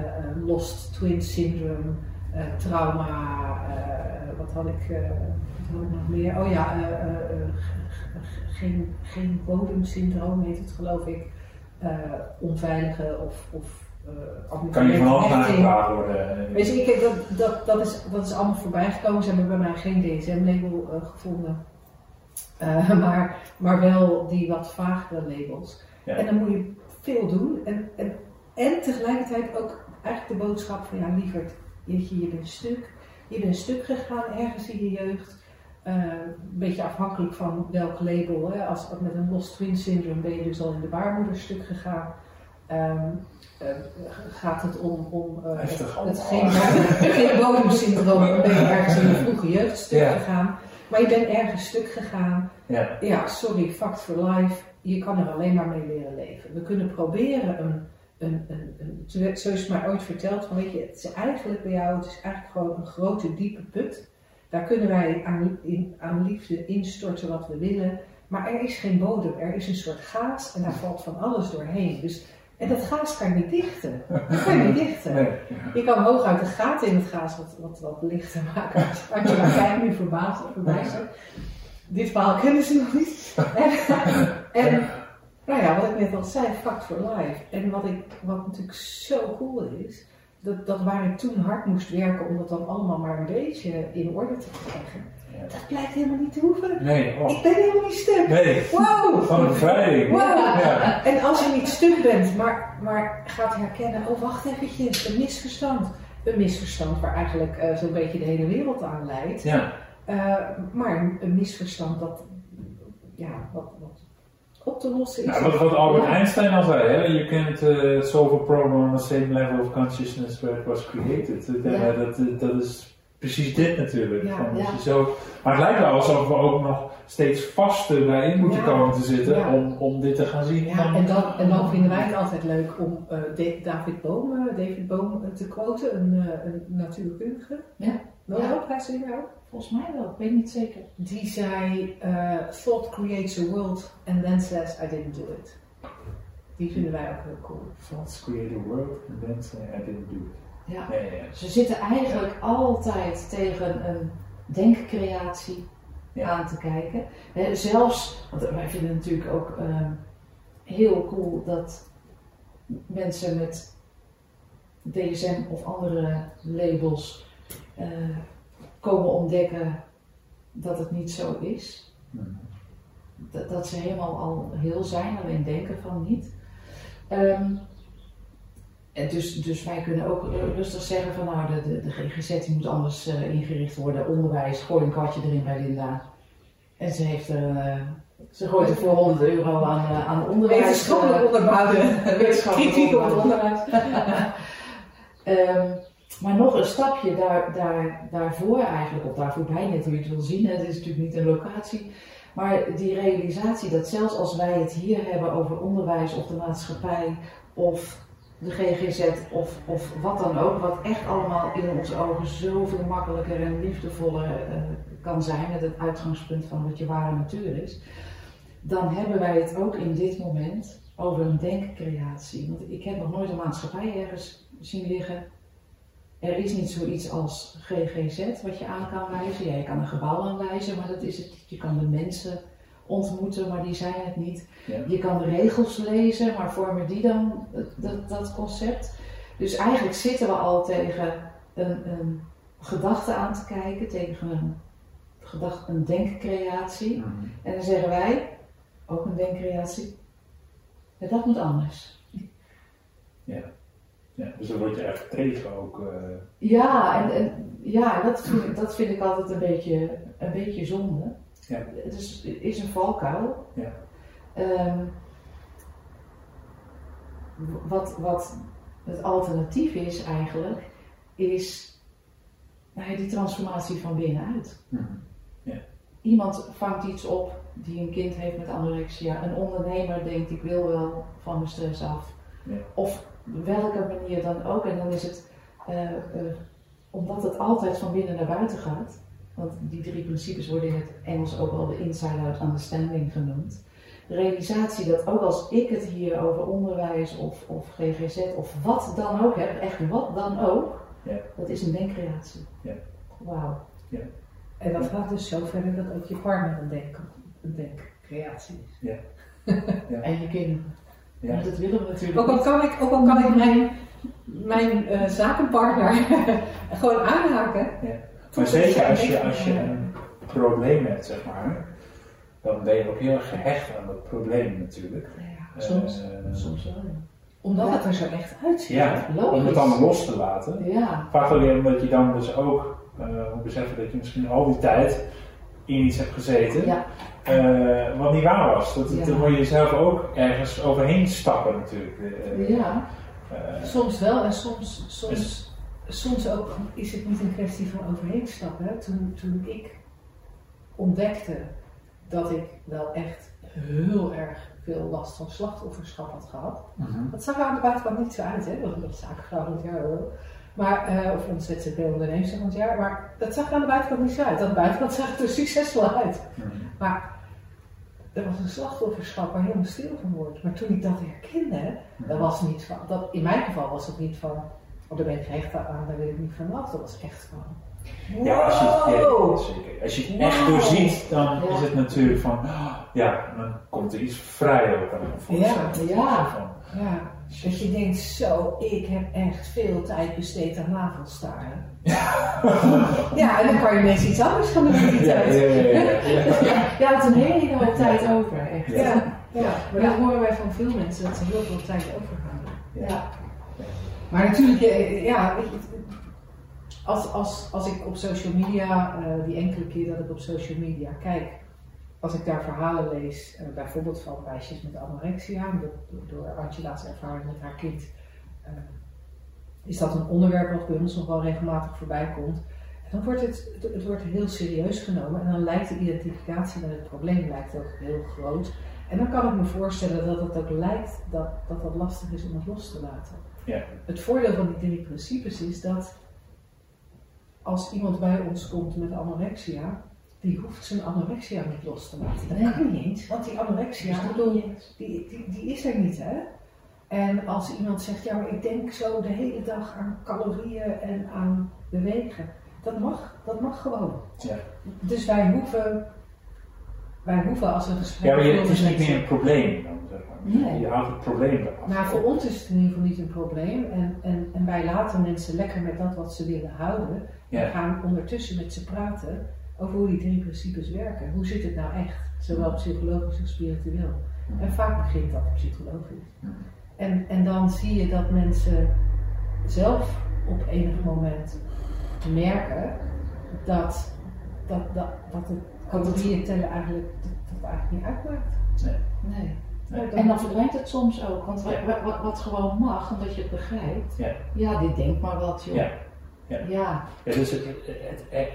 S4: Lost Twin Syndrome, trauma, wat had ik, wat had ik nog meer? Oh ja, geen, geen bodemsyndroom heet het geloof ik. Onveilige of, of eh,
S3: Kan je van alles worden.
S4: Weet je, ik dat, dat, dat, is, dat is allemaal voorbij gekomen. Ze hebben bij mij geen DSM-label eh, gevonden. Eh, maar, maar wel die wat vagere labels.
S3: Ja.
S4: En dan moet je veel doen. En, en, en tegelijkertijd ook eigenlijk de boodschap van ja, lieverd, weet je, bent stuk. Je bent stuk gegaan ergens in je jeugd. Eh, een beetje afhankelijk van welk label. Hè. Als, als met een lost twin syndrome ben je dus al in de baarmoeder stuk gegaan. Ehm, eh, gaat het om, om eh, het, geen, bodemsyndroom, ben je ergens in je vroege jeugd stuk gegaan. Maar je bent ergens stuk gegaan.
S3: Ja.
S4: Ja, sorry, fact for life. Je kan er alleen maar mee leren leven. We kunnen proberen een, een, een, een zo- zo is het mij ooit verteld, van weet je, het is eigenlijk bij jou, het is eigenlijk gewoon een grote diepe put. Daar kunnen wij aan, in, aan liefde instorten wat we willen. Maar er is geen bodem, er is een soort gaas en daar valt van alles doorheen. Dus, en dat gaas kan je niet dichten. Dat kan je niet dichten.
S3: Nee.
S4: Je kan hooguit de gaten in het gaas wat, wat, wat lichter maken. Als je maar kijkt nu verbaasd of verbijsterd. Dit verhaal kennen ze nog niet. En, en nou ja, wat ik net al zei, fact for life. En wat, ik, wat natuurlijk zo cool is, dat, dat waar ik toen hard moest werken om dat dan allemaal maar een beetje in orde te krijgen. Dat blijkt helemaal niet te hoeven.
S3: Nee, oh.
S4: Ik ben helemaal niet stuk.
S3: Nee,
S4: Wow!
S3: van een bevrijding.
S4: Wow.
S3: Ja.
S4: En als je niet stuk bent, maar, maar gaat herkennen, oh wacht eventjes, een misverstand. Een misverstand waar eigenlijk eh, zo'n beetje de hele wereld aan leidt.
S3: Ja.
S4: Eh, maar een, een misverstand dat, ja, wat, wat op te lossen is.
S3: Nou, wat, wat Albert
S4: Ja.
S3: Einstein al zei, hè? you can't uh, solve a problem on the same level of consciousness where it was created. Dat, dat is precies dit natuurlijk.
S4: Ja,
S3: Van, dat
S1: ja.
S3: je zo, maar het lijkt wel alsof we ook nog steeds vaster daarin moeten
S4: Ja.
S3: komen te zitten
S4: Ja.
S3: om, om dit te gaan zien.
S4: Ja, en dan, en dan vinden wij het altijd leuk om eh, Da- David Boom, eh, David Boom eh, te quoten, een, eh, een natuurkundige.
S1: Ja.
S4: Wel
S1: Ja.
S4: ook, hij ze jou?
S1: Volgens mij wel, ik weet niet zeker.
S4: Die zei, eh, thought creates a world and then says I didn't do it. Die vinden wij ook heel cool.
S3: Thoughts create a world and then say I didn't do it.
S1: Ja.
S3: Ja, ja, ja.
S1: Ze zitten eigenlijk altijd tegen een denkcreatie aan te kijken. Zelfs, want wij vinden het natuurlijk ook ehm, heel cool dat mensen met DSM of andere labels eh, komen ontdekken dat het niet zo is.
S3: Mhm.
S1: Dat, dat ze helemaal al heel zijn, alleen denken van niet. Ehm, en dus, dus wij kunnen ook eh, rustig zeggen van nou, de, de, de GGZ die moet anders eh, ingericht worden. Onderwijs, gooi een kwartje erin bij Linda. En ze heeft er, eh, ze gooit er voor 100 euro aan, eh, aan onderwijs.
S4: Wetenschappelijk onderbouwde
S1: wetenschappelijk
S4: onderwijs.
S1: Ehm, maar nog een stapje daar, daar, daarvoor eigenlijk, of daar voorbij net hoe je het wil zien. Het is natuurlijk niet een locatie. Maar die realisatie dat zelfs als wij het hier hebben over onderwijs of de maatschappij of de GGZ of, of wat dan ook, wat echt allemaal in onze ogen zoveel makkelijker en liefdevoller eh, kan zijn met het uitgangspunt van wat je ware natuur is. dan hebben wij het ook in dit moment over een denkcreatie. Want ik heb nog nooit een maatschappij ergens zien liggen. Er is niet zoiets als GGZ wat je aan kan wijzen. Ja, je kan een gebouw aanwijzen, maar dat is het. Je kan de mensen ontmoeten, maar die zijn het niet.
S3: Ja.
S1: Je kan de regels lezen, maar vormen die dan dat, dat, concept? Dus eigenlijk zitten we al tegen een, een gedachte aan te kijken, tegen een, gedachte, een denkcreatie.
S3: Mhm.
S1: En dan zeggen wij, ook een denkcreatie, ja, dat moet anders.
S3: Ja, dus dan word je echt tegen ook. eh,
S1: Ja, en, en ja, dat, vind ik, dat vind ik altijd een beetje, een beetje zonde.
S3: Ja.
S1: Het is, het is een valkuil.
S3: Ja.
S1: Ehm, wat, wat het alternatief is eigenlijk, is nou die transformatie van binnenuit.
S3: mhm.
S1: Iemand vangt iets op die een kind heeft met anorexia. Een ondernemer denkt ik wil wel van mijn stress af. Of welke manier dan ook. En dan is het, eh, eh, omdat het altijd van binnen naar buiten gaat. Want die drie principes worden in het Engels ook wel de inside-out understanding genoemd. Realisatie dat ook als ik het hier over onderwijs of, of GGZ of wat dan ook heb, echt wat dan ook,
S3: Ja.
S1: dat is een denkcreatie.
S3: Ja.
S1: Wauw.
S4: En dat gaat dus zo verder dat ook je partner een, denk, een denkcreatie is.
S1: En je kinderen.
S3: Ja.
S1: Maar dat willen we natuurlijk
S4: Ook al kan ik, ook al kan ik mijn, mijn eh, zakenpartner gewoon aanhaken.
S3: Maar zeker als je, als je een probleem hebt, zeg maar, dan ben je ook heel erg gehecht aan dat probleem natuurlijk.
S1: Ja, soms.
S3: Eh,
S1: soms wel. ja.
S4: Omdat
S1: Ja.
S4: het er zo echt uitziet.
S3: Ja,
S1: Logisch.
S3: om het dan los te laten.
S1: Ja,
S3: Vaak alleen omdat je dan dus ook eh, moet beseffen dat je misschien al die tijd in iets hebt gezeten
S1: ja,
S3: eh, wat niet waar was. Dat,
S1: Ja.
S3: Dan moet je jezelf ook ergens overheen stappen natuurlijk.
S1: Ja.
S3: eh,
S4: Soms wel en soms, soms, soms ook is het niet een kwestie van overheen stappen. Toen, toen ik ontdekte dat ik wel echt heel erg veel last van slachtofferschap had gehad.
S3: mhm.
S4: Dat zag er aan de buitenkant niet zo uit, hè? Dat was zakenvrouw van het jaar hoor. Maar, eh, of ons ZZP-onderneemster van het jaar. Maar dat zag er aan de buitenkant niet zo uit. Aan de buitenkant zag het er succesvol uit.
S3: Mhm.
S4: Maar er was een slachtofferschap waar helemaal stil van wordt. Maar toen ik dat herkende, dat was niet van, dat, in mijn geval was het niet van, oh daar ben ik gehecht aan, daar wil ik niet vanaf. Dat was echt van,
S3: Ja, als je, ja. Als je het echt doorziet, dan
S1: Ja.
S3: is het natuurlijk van, ah, ja, dan komt er iets vrij ook aan voorzet.
S1: Ja.
S3: Van,
S4: Ja, dat je denkt, zo, ik heb echt veel tijd besteed aan navelstaren. ja, en dan kan je ineens iets anders gaan doen met die
S3: ja, ja,
S4: tijd.
S3: ja, ja, ja.
S1: Ja, je had een hele hoop tijd over, echt.
S3: Ja.
S4: Ja, ja, maar
S1: Ja.
S4: dat horen wij van veel mensen, dat ze heel veel tijd overhouden.
S1: Ja.
S4: Maar natuurlijk, eh, ja, weet je, het- als, als, als ik op social media, eh, die enkele keer dat ik op social media kijk, als ik daar verhalen lees, eh, bijvoorbeeld van meisjes met anorexia, door, door Angela's ervaring met haar kind, eh, is dat een onderwerp wat bij ons nog wel regelmatig voorbij komt. En dan wordt het, het, het wordt heel serieus genomen en dan lijkt de identificatie met het probleem lijkt ook heel groot. En dan kan ik me voorstellen dat het ook lijkt dat dat, dat lastig is om het los te laten.
S3: Ja.
S4: Het voordeel van die drie principes is dat als iemand bij ons komt met anorexia, die hoeft zijn anorexia niet los te laten. Dat
S1: Nee.
S4: kan niet eens, want die anorexia,
S1: Dus
S4: die, die, die is er niet, hè? En als iemand zegt, ja, maar ik denk zo de hele dag aan calorieën en aan bewegen, dat mag, dat mag gewoon.
S3: Ja.
S4: Dus wij hoeven, wij hoeven als een gesprek
S3: Ja, maar het is niet meer een probleem maar.
S1: Nee.
S3: Je haalt het probleem eraf.
S4: Nou, voor ons is het in ieder geval niet een probleem. En, en, en wij laten mensen lekker met dat wat ze willen houden.
S3: Ja.
S4: En gaan ondertussen met ze praten over hoe die drie principes werken. Hoe zit het nou echt? Zowel psychologisch als spiritueel. En vaak begint dat psychologisch. En, en dan zie je dat mensen zelf op enig moment merken dat, dat, dat, dat het calorieën tellen eigenlijk, dat, eigenlijk niet uitmaakt.
S1: Nee.
S3: Nee.
S1: En dan verdwijnt het soms ook, want wa- wa- wat, wat gewoon mag, omdat je het begrijpt.
S3: Ja.
S1: Ja, dit denkt maar wat, joh.
S3: Ja. Ja.
S1: Ja.
S3: Ja, dus het, het, het, het-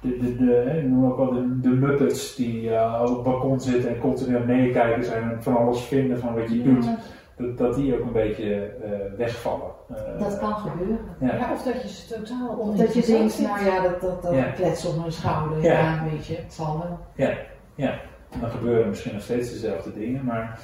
S3: de, de, de, ik noem ook wel de, de Muppets die eh, op het balkon zitten en continu aan meekijken zijn en van alles vinden van wat je doet,
S1: Ja,
S3: dat, dat die ook een beetje eh, wegvallen. Eh,
S1: dat kan gebeuren.
S3: Ja.
S4: Ja, of dat je ze totaal
S1: Of dat je denkt, nou ja, dat, dat, dat
S3: Ja.
S1: klets op mijn schouder,
S3: Ja.
S1: ja. weet je, het zal wel.
S3: En dan gebeuren misschien nog steeds dezelfde dingen, maar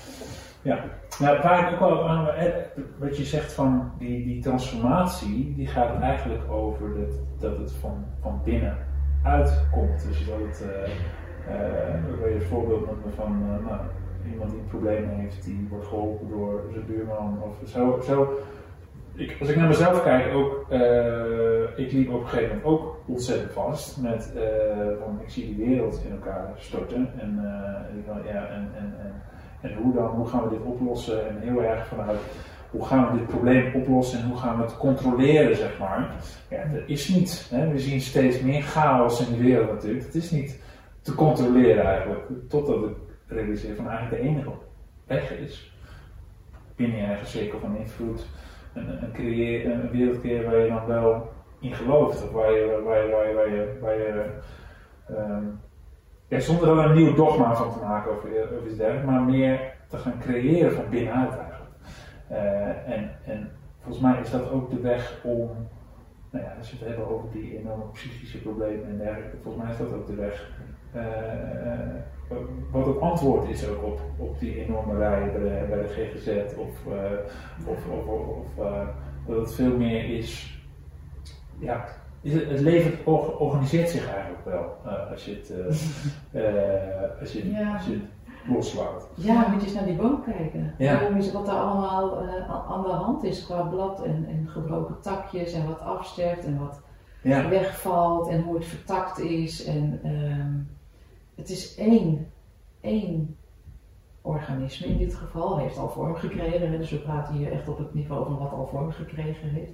S3: ja. Nou, waar ik ook wel aan, eh, wat je zegt van die, die transformatie, die gaat eigenlijk over dat, dat het van, van binnen uitkomt. Dus dat het, uh, uh, je een voorbeeld noemen van uh, nou, iemand die een probleem heeft, die wordt geholpen door zijn buurman of zo. zo als ik naar mezelf kijk, ook, uh, ik liep op een gegeven moment ook ontzettend vast met, uh, van ik zie die wereld in elkaar storten en, uh, ja, en, en, en, en, hoe dan, hoe gaan we dit oplossen en heel erg vanuit hoe gaan we dit probleem oplossen en hoe gaan we het controleren, zeg maar. Ja, is niet. Hè? We zien steeds meer chaos in de wereld natuurlijk. Het is niet te controleren eigenlijk, totdat ik realiseer van eigenlijk de enige weg is. Binnen je eigen cirkel van invloed een, wereld creëren waar je dan wel in gelooft. Of waar je, zonder er een nieuw dogma van te maken of, of iets dergelijks, maar meer te gaan creëren van binnenuit eigenlijk. Uh, en, en volgens mij is dat ook de weg om, nou ja, als we het hebben over die enorme psychische problemen en dergelijke, volgens mij is dat ook de weg. Uh, wat het antwoord is ook op, op die enorme rijen bij de, bij de GGZ of, uh, of, of, of uh, dat het veel meer is, ja, is het, leven organiseert zich eigenlijk wel uh, als je het, als je, ja. als je het loslaat.
S1: Ja, moet je eens naar die boom kijken. Ja. Is wat er allemaal aan de hand is qua blad en, en gebroken takjes en wat afsterft en wat ja. wegvalt en hoe het vertakt is en ehm, het is één, één organisme in dit geval, heeft al vorm gekregen. Dus we praten hier echt op het niveau van wat al vorm gekregen heeft.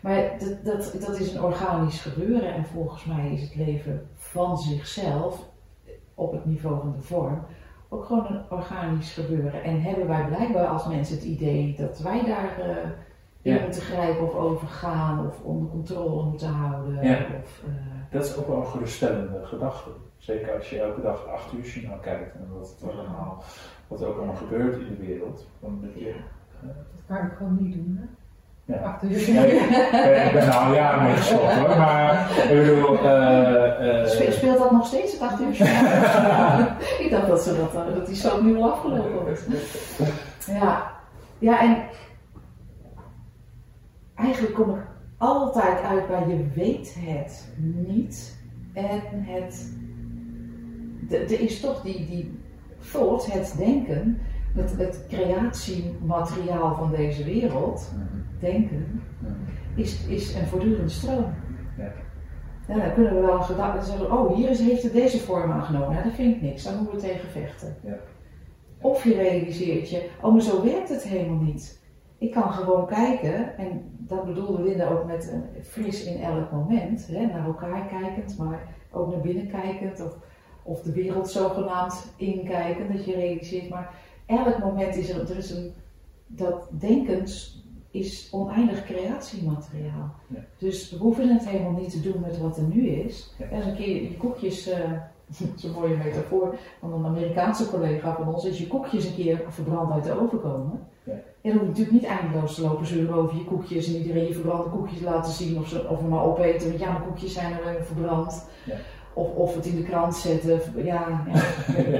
S1: Maar dat, dat, dat is een organisch gebeuren en volgens mij is het leven van zichzelf op het niveau van de vorm ook gewoon een organisch gebeuren. En hebben wij blijkbaar als mensen het idee dat wij daar uh, in ja. moeten grijpen of overgaan of onder controle moeten houden.
S3: Ja.
S1: Of,
S3: uh, dat is ook wel een geruststellende gedachte. Zeker als je elke dag acht uur journaal kijkt en wat, wat, allemaal, wat er ook allemaal gebeurt in de wereld. Dan
S4: je, uh, dat kan ik gewoon niet doen, hè? Ja. Acht uur
S3: ik ben al jaren mee gestopt hoor, maar ik bedoel... Uh,
S1: uh, Speelt dat nog steeds, het acht uur Ik dacht dat, ze dat, dat die zo nu al afgelopen was. Ja. ja, en eigenlijk kom ik altijd uit bij je weet het niet en het er is toch die, die thought, het denken, het, het creatiemateriaal van deze wereld, mhm. denken, mhm. is, is een voortdurende stroom. Ja. dan kunnen we wel een gedachte zeggen, oh hier is, heeft het deze vorm aangenomen. Nou, dat vind ik niks, daar moeten we tegen vechten. Ja. Of je realiseert je, oh maar zo werkt het helemaal niet. Ik kan gewoon kijken, en dat bedoelde Linda ook met een fris in elk moment, hè, naar elkaar kijkend, maar ook naar binnen kijkend. Of, of de wereld zogenaamd inkijken, dat je realiseert. Maar elk moment is er, er is een, dat denken is oneindig creatiemateriaal. Ja. Dus we hoeven het helemaal niet te doen met wat er nu is. Ja. En een keer je koekjes, uh, dat is een mooie metafoor van een Amerikaanse collega van ons, als je koekjes een keer verbrand uit de oven komen. Ja. En dan moet je natuurlijk niet eindeloos lopen zeuren over je koekjes en iedereen je verbrande koekjes laten zien of ze of maar opeten. Want ja, mijn koekjes zijn er verbrand. Ja. Of, of het in de krant zetten, ja,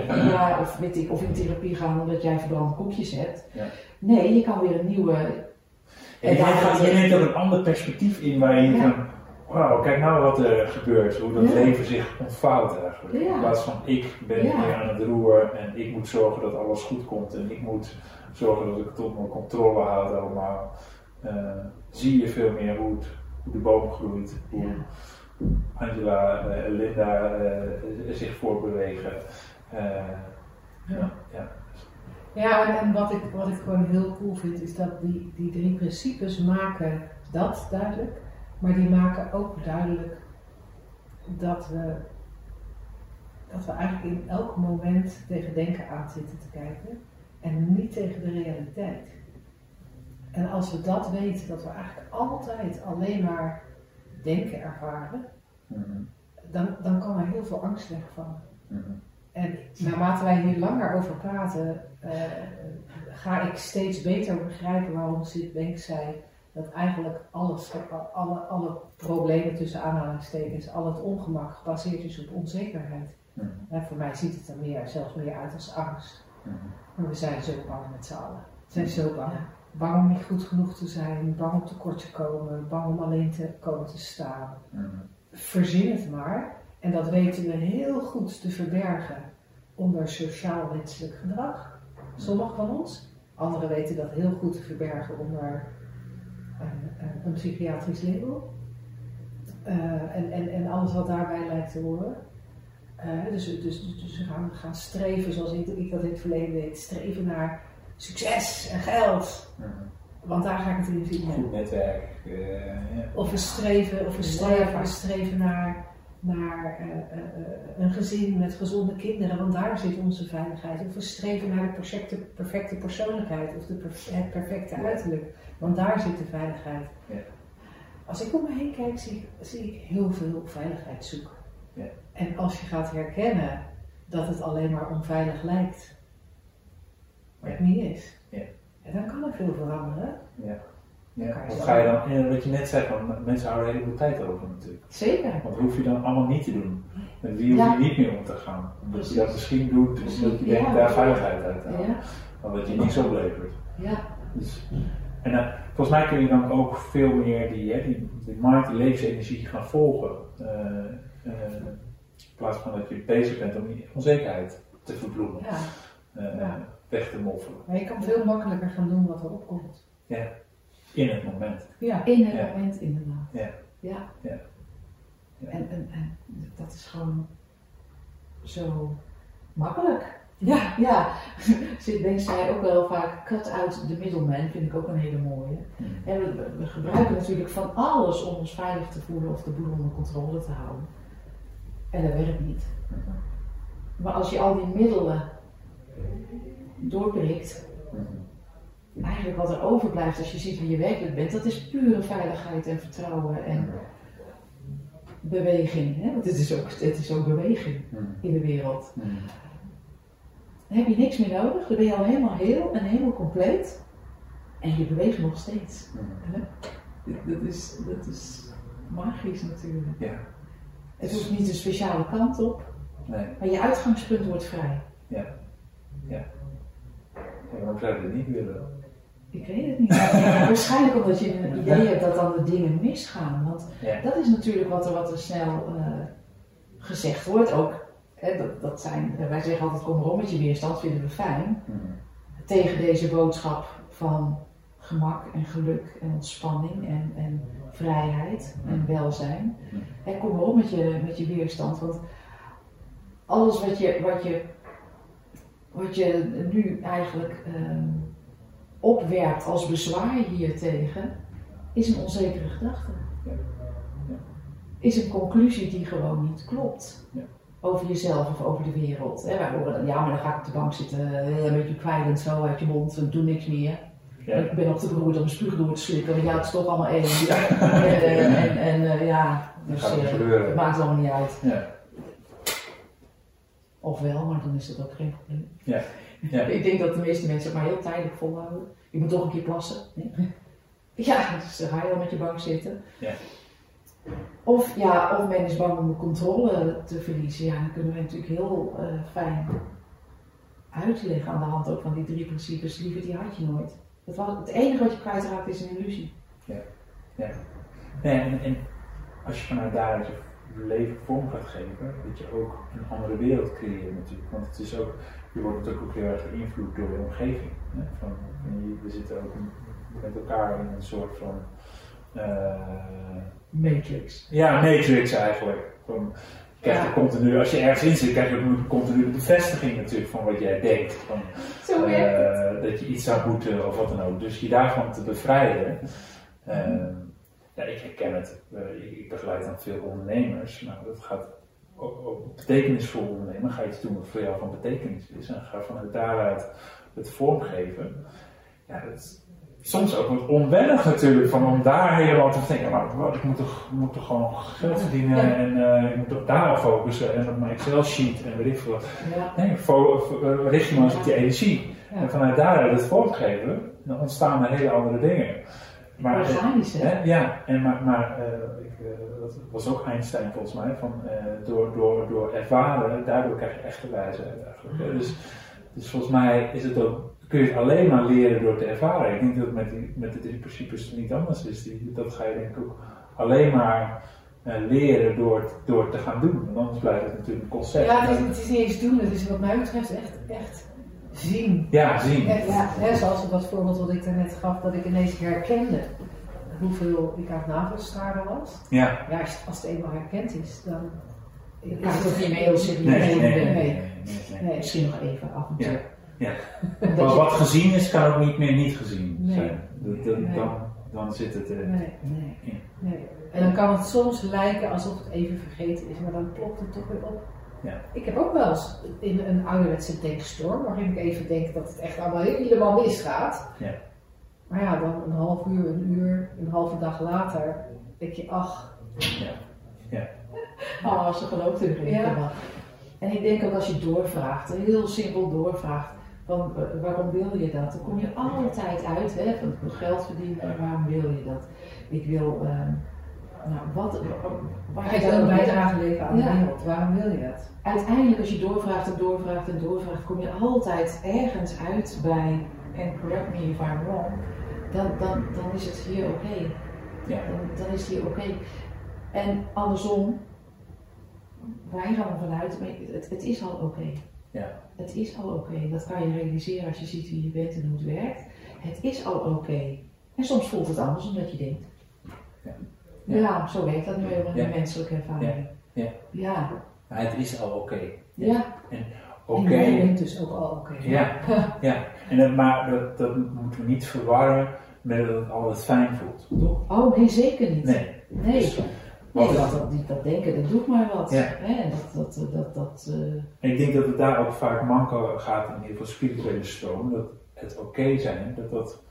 S1: ja, ja, of, weet ik, of in therapie gaan omdat jij verbrande koekjes hebt. Ja. Nee, je kan weer een nieuwe.
S3: En je, gaat, je neemt ook een ander perspectief in waar je van, wauw, kijk nou wat er gebeurt, hoe dat leven zich ontvouwt eigenlijk. In plaats van ik ben hier aan het roer en ik moet zorgen dat alles goed komt en ik moet zorgen dat ik het onder controle houd allemaal. Uh, zie je veel meer hoe, het, hoe de boom groeit, hoe, Angela en eh, Linda uh, zich voorbewegen. Uh, ja. ja.
S4: Ja, en wat ik, wat ik gewoon heel cool vind, is dat die, die drie principes maken dat duidelijk, maar die maken ook duidelijk dat we, dat we eigenlijk in elk moment tegen denken aan zitten te kijken en niet tegen de realiteit. En als we dat weten, dat we eigenlijk altijd alleen maar denken ervaren, mhm. dan, dan kan er heel veel angst wegvallen. Mm En naarmate wij hier langer over praten, uh, ga ik steeds beter begrijpen waarom Sid Bank zei dat eigenlijk alles, alle, alle problemen tussen aanhalingstekens, al het ongemak gebaseerd is op onzekerheid.
S3: Mhm.
S4: Hè, voor mij ziet het er meer, zelfs meer uit als angst.
S3: Mhm.
S4: Maar we zijn zo bang met z'n allen. We zijn zo bang. Bang om niet goed genoeg te zijn, bang om tekort te komen, bang om alleen te komen te staan.
S3: Mhm.
S4: Verzin het maar. En dat weten we heel goed te verbergen onder sociaal wenselijk gedrag. Sommigen van ons. Anderen weten dat heel goed te verbergen onder een, een, een psychiatrisch label. Eh, en, en, en alles wat daarbij lijkt te horen. Eh, dus, dus, dus we gaan, gaan streven, zoals ik, ik dat in het verleden deed, streven naar succes en geld.
S3: Mhm.
S4: Want daar ga ik het in vinden.
S3: Goed netwerk. eh, ja.
S4: Of we streven, of we streven, we streven naar, naar eh, eh, een gezin met gezonde kinderen, want daar zit onze veiligheid. Of we streven naar de perfecte, perfecte persoonlijkheid of de perf- het perfecte uiterlijk, want daar zit de veiligheid.
S3: Ja.
S4: Als ik om me heen kijk, zie, zie ik heel veel veiligheid zoeken.
S3: Ja.
S4: En als je gaat herkennen dat het alleen maar onveilig lijkt, maar het niet is,
S3: Ja.
S4: en dan kan er veel veranderen.
S3: Ja. Ja. Wat ga je dan, en wat je net zei, van, mensen houden een heleboel tijd over natuurlijk.
S1: Zeker.
S3: Want dat hoef je dan allemaal niet te doen. Met wie hoef
S1: Ja.
S3: je niet meer om te gaan. Omdat je dat misschien doet, dus omdat je denkt
S1: ja.
S3: daar veiligheid uit te halen.
S1: Ja,
S3: Maar wat je niks oplevert.
S1: ja.
S3: Dus, en eh, volgens mij kun je dan ook veel meer die, hè, die, die mind, die levensenergie gaan volgen. Eh, eh, in plaats van dat je bezig bent om die onzekerheid te verbloemen,
S4: Ja. Ja.
S3: weg te moffelen.
S4: Maar je kan veel makkelijker gaan doen wat er opkomt.
S3: In het moment.
S4: Ja.
S1: In het
S3: Ja.
S1: moment inderdaad.
S3: Ja.
S1: Ja.
S3: Ja. Ja.
S1: En, en, en dat is gewoon zo makkelijk.
S4: Ja.
S1: Ja, Banks zei ook wel vaak, cut out the middleman, vind ik ook een hele mooie.
S3: Hmm.
S1: En we, we- we gebruiken natuurlijk van alles om ons veilig te voelen of de boel onder controle te houden. En dat werkt niet. Maar als je al die middelen doorprikt,
S3: Mhm.
S1: eigenlijk wat er overblijft als je ziet wie je werkelijk bent, dat is pure veiligheid en vertrouwen en beweging. Hè? Want het is, ook, het is ook beweging
S3: Mhm.
S1: in de wereld.
S3: Mhm.
S1: Dan heb je niks meer nodig, dan ben je al helemaal heel en helemaal compleet. En je beweegt nog steeds.
S3: Mhm.
S1: Dat is, dat is magisch natuurlijk.
S3: Ja.
S1: Het hoeft niet een speciale kant op,
S3: Nee.
S1: maar je uitgangspunt wordt vrij.
S3: Ja, waarom zou je dat niet willen?
S1: Ik weet het niet. Waarschijnlijk omdat je een idee hebt dat dan de dingen misgaan. Want
S3: Ja.
S1: dat is natuurlijk wat er, wat er snel eh, gezegd wordt. Ook, hè, dat, dat zijn, eh, wij zeggen altijd kom op met je weerstand, vinden we fijn.
S3: Mhm.
S1: Tegen deze boodschap van gemak en geluk en ontspanning en, en vrijheid en welzijn. En kom maar op met je, met je weerstand. Want alles wat je, wat je, wat je nu eigenlijk ehm, opwerpt als bezwaar hiertegen, is een onzekere gedachte.
S3: Ja. Ja.
S1: Is een conclusie die gewoon niet klopt.
S3: Ja.
S1: Over jezelf of over de wereld. Hè, wij horen dan, ja, maar dan ga ik op de bank zitten, eh, een beetje kwijlend zo uit je mond, ik doe niks meer.
S3: Ja.
S1: Ik ben op de beroerd om een spuug door te slikken, want ja, het is toch allemaal één. en en, en, en, eh, ja, dus eh, het maakt allemaal niet uit.
S3: Ja.
S1: Of wel, maar dan is dat ook geen probleem.
S3: Ja. Ja.
S1: Ik denk dat de meeste mensen het maar heel tijdelijk volhouden. Je moet toch een keer plassen. Ja, dus dan ga je wel met je bank zitten.
S3: Ja.
S1: Of, ja, of men is bang om de controle te verliezen. Ja, dan kunnen we natuurlijk heel eh, fijn uitleggen aan de hand ook van die drie principes. Liever die had je nooit. Het, was, het enige wat je kwijtraakt is een illusie.
S3: Nee, en, en als je vanuit daaruit je leven vorm gaat geven, dat je ook een andere wereld creëert natuurlijk. Want het is ook, je wordt natuurlijk ook heel erg beïnvloed door de omgeving. Hè? Van, je- we zitten ook met elkaar in een soort van eh,
S1: Matrix.
S3: ja, matrix eigenlijk. Van, je krijgt
S1: Ja.
S3: er continu, als je ergens in zit, krijg je ook een continue bevestiging natuurlijk van wat jij denkt. Van,
S1: Zo
S3: eh, dat je iets zou moeten of wat dan ook. Dus je daarvan te bevrijden. eh, ja, ik herken het. Eh, ik, begeleid dan veel ondernemers. Nou, dat gaat ook betekenisvol ondernemen. Ga je iets doen wat voor jou van betekenis is. En ga vanuit daaruit het vormgeven. Ja, dat is soms ook wat onwennig natuurlijk. Van om daar helemaal te denken. Maar wat, ik moet toch, moet toch gewoon geld verdienen.
S1: Ja.
S3: En eh, ik moet op daar focussen. En op mijn Excel sheet en weet ik veel wat.
S1: Ja.
S3: Nee, eh, richt je maar eens op die energie.
S4: Ja.
S3: En vanuit daaruit het vormgeven, dan ontstaan er hele andere dingen. Maar,
S1: Organisch, hè?
S3: hè, ja, en maar, maar eh, ik, eh, dat was ook Einstein volgens mij, van eh, door, door, door ervaren, daardoor krijg je echte wijsheid eigenlijk. hè. Dus, dus volgens mij is het ook, kun je het alleen maar leren door te ervaren. Ik denk dat het met, die, met de drie principes niet anders is. Die, dat ga je denk ik ook alleen maar eh, leren door, door te gaan doen. Want anders blijft het natuurlijk een concept.
S4: Ja, het is, het is niet eens doen, het is wat mij betreft echt, echt zien.
S3: Ja, zien.
S4: Hè, zoals dat voorbeeld wat ik daarnet gaf, dat ik ineens herkende hoeveel ik aan het navelstaren was.
S3: Ja.
S4: Ja, als, als het eenmaal herkend is, dan...
S1: Ja, het niet meer heel serieus
S3: Nee, nee, nee.
S1: Misschien nog even af en toe.
S3: Ja. Ja. Maar wat gezien is, kan ook niet meer niet gezien
S4: Nee.
S3: zijn.
S4: Nee.
S3: dan, dan zit het er.
S4: Nee,
S1: Nee.
S4: nee. En dan kan het soms lijken alsof het even vergeten is, maar dan klopt het toch weer op.
S3: Ja.
S4: Ik heb ook wel eens in een ouderwetse denkstorm, waarin ik even denk dat het echt allemaal helemaal misgaat.
S3: Ja.
S4: Maar ja, dan een half uur, een uur, een halve dag later, denk je, ach,
S1: Oh, ze gelooft
S4: Ja.
S1: in. En ik denk ook als je doorvraagt, heel simpel doorvraagt, van eh, waarom wil je dat? Dan kom je altijd uit, hè, van ik wil geld verdienen, waarom wil je dat? Ik wil, ehm, nou, wat, waar
S4: hij wil een bijdrage leveren aan
S1: Ja.
S4: de wereld, waarom wil je dat?
S1: Uiteindelijk als je doorvraagt en doorvraagt en doorvraagt, kom je altijd ergens uit bij, en correct me if I'm wrong, dan, dan, dan is het hier oké.
S3: Ja.
S1: Dan, dan is het hier oké. En andersom, wij gaan ervan uit, maar het, het is al oké.
S3: Ja.
S1: Het is al oké. Dat kan je realiseren als je ziet wie je bent en hoe het werkt. Het is al oké. En soms voelt het anders dan dat je denkt.
S3: Ja.
S1: Ja,
S3: Ja.
S1: zo werkt dat nu helemaal in de menselijke ervaring.
S3: Ja.
S1: Ja.
S3: Maar het is al oké.
S1: Ja.
S3: Oké.
S4: En bent dus ook al oké.
S3: Ja, ja. En dat, maar dat, dat moeten we niet verwarren met dat het altijd fijn voelt, toch?
S1: Oh, nee, zeker niet.
S3: Nee.
S1: Nee.
S3: Dus,
S1: Nee,
S3: wat-
S1: dat, dat, denken, dat doet maar wat.
S3: Ja.
S1: Hè? Dat, dat, dat, dat, eh,
S3: ik denk dat het daar ook vaak manco gaat in ieder geval spirituele stroom. Dat het oké zijn, dat, dat,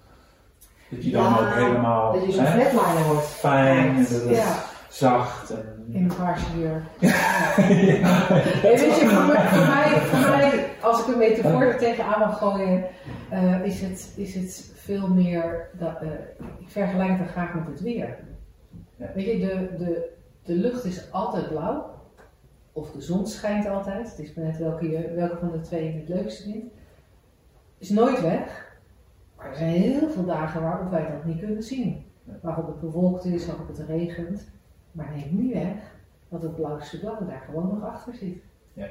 S3: dat je dan ook helemaal
S1: dat je zo'n
S3: hè,
S1: flatliner wordt.
S3: fijn en dat het
S4: Ja,
S3: zacht en...
S4: in een
S3: ja.
S4: Hey, weet je, voor mij, voor, mij, voor mij, als ik een metafoor er tegenaan mag gooien, eh, is, het, is het veel meer, dat, eh, ik vergelijk dan graag met het weer.
S3: Ja.
S4: Weet je, de, de, de lucht is altijd blauw, of de zon schijnt altijd, het is maar net welke, je, welke van de twee je het leukste vindt. Is nooit weg, maar er zijn heel veel dagen waarop wij dat niet kunnen zien. Waarop het bewolkt is, waarop het regent, maar neemt niet weg dat het blauwste blauw daar gewoon nog achter zit.
S3: Ja.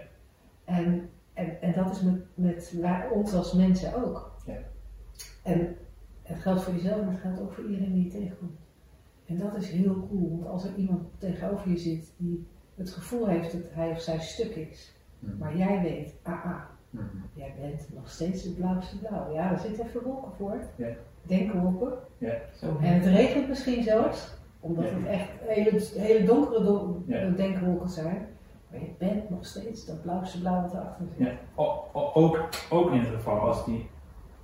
S4: En, en, en dat is met, met ons als mensen ook.
S3: Ja.
S4: En het geldt voor jezelf, maar het geldt ook voor iedereen die je tegenkomt. En dat is heel cool, want als er iemand tegenover je zit die het gevoel heeft dat hij of zij stuk is, maar jij weet, ah ah,
S3: Mhm.
S4: jij bent nog steeds het blauwste blauw. Ja, er zitten even wolken voor.
S3: Ja.
S4: Denkwolken.
S1: zo
S4: En het regent misschien zelfs, omdat
S3: Ja.
S4: het echt hele, hele donkere don-
S3: Ja.
S4: denkwolken zijn. Maar je bent nog steeds dat blauwste blauw wat erachter zit.
S3: Ja, o- o- ook, ook in het geval als die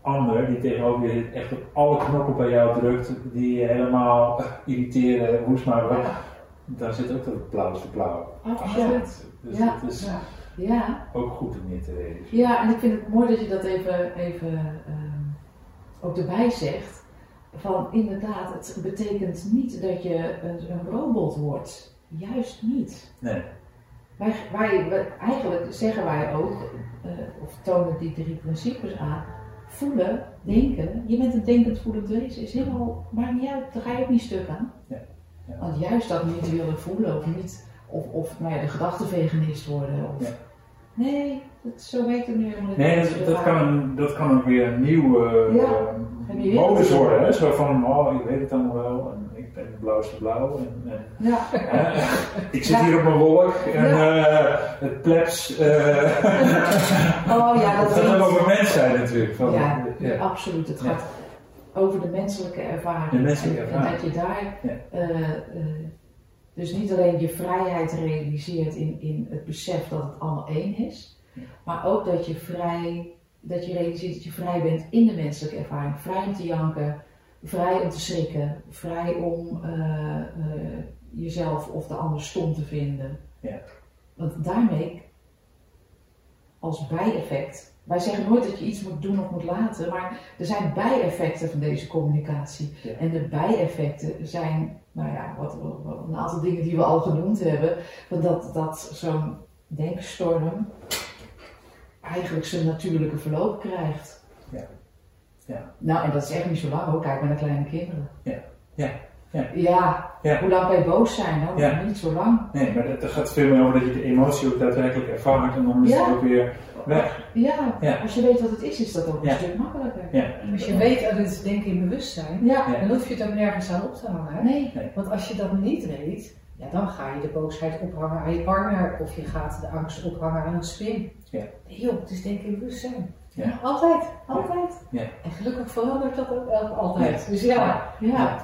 S3: ander die tegenover je echt op alle knoppen bij jou drukt, die je helemaal eh, irriteren, woest maar
S4: Ja.
S3: dan zit ook dat blauwste blauw.
S1: Absoluut.
S3: Dus
S1: Ja.
S3: het is
S4: Ja.
S3: Ook goed om je te realiseren.
S1: ja, en ik vind het mooi dat je dat even, even ehm, ook erbij zegt. Van inderdaad, het betekent niet dat je een, een robot wordt. Juist niet.
S3: Nee.
S1: Wij, wij, wij- eigenlijk zeggen wij ook, eh, of tonen die drie principes aan, voelen, denken. Je bent een denkend voelend wezen, is helemaal, maakt niet uit, daar ga je ook niet stuk aan.
S3: Ja. Ja.
S1: Want juist dat niet willen voelen of niet, of, of nou ja, de gedachteveganist worden. Of,
S3: Ja.
S1: Nee, dat, zo werkt het nu helemaal niet.
S3: Nee, dat, dat, kan, een- dat kan ook weer een nieuwe
S1: Ja.
S3: eh,
S1: weet
S3: modus worden. Hè? Zo van, oh, ik weet het dan wel en ik ben het blauwste blauw. En, en,
S1: Ja,
S3: hè, ik zit hier op mijn wolk en eh, het plebs. eh,
S1: oh ja, dat
S3: Het gaat ook
S1: weet
S3: over mens zijn natuurlijk. Van,
S1: Ja,
S3: ja.
S1: absoluut. Het gaat over de menselijke ervaring.
S3: De menselijke
S1: En-
S3: ervaring.
S1: En dat je daar dus niet alleen je vrijheid realiseert in, in het besef dat het allemaal één is, maar ook dat je vrij, dat je realiseert dat je vrij bent in de menselijke ervaring. Vrij om te janken, vrij om te schrikken, vrij om eh, eh, jezelf of de ander stom te vinden.
S3: Ja.
S1: Want daarmee, als bijeffect, wij zeggen nooit dat je iets moet doen of moet laten, maar er zijn bijeffecten van deze communicatie.
S3: Ja.
S1: En de bijeffecten zijn, nou ja, wat, wat- een aantal dingen die we al genoemd hebben, dat, dat zo'n denkstorm eigenlijk zijn natuurlijke verloop krijgt.
S3: Ja. Ja.
S1: Nou, en dat is echt niet zo lang hoor, kijk maar naar kleine kinderen.
S3: Ja. Ja. Ja.
S1: Ja,
S3: Ja.
S1: hoe lang kan je boos zijn? Nou,
S3: Ja.
S1: niet zo lang.
S3: Nee, maar het gaat veel meer over dat je de emotie ook daadwerkelijk ervaart en dan is het ook weer weg.
S1: Ja,
S3: Ja.
S1: als je weet wat het is, is dat ook een
S3: Ja.
S1: stuk makkelijker.
S3: Ja.
S4: Als je weet dat het denken in bewustzijn, dan hoef je het ook nergens aan op te hangen. Hè?
S1: nee.
S4: Want als je dat niet weet, ja, dan ga je de boosheid ophangen aan je partner of je gaat de angst ophangen aan een spin.
S3: Ja.
S4: Nee joh, het is denken in bewustzijn.
S3: Ja.
S4: Altijd, altijd.
S3: Ja.
S4: En gelukkig verandert dat ook altijd. Dus ja,
S1: Ja,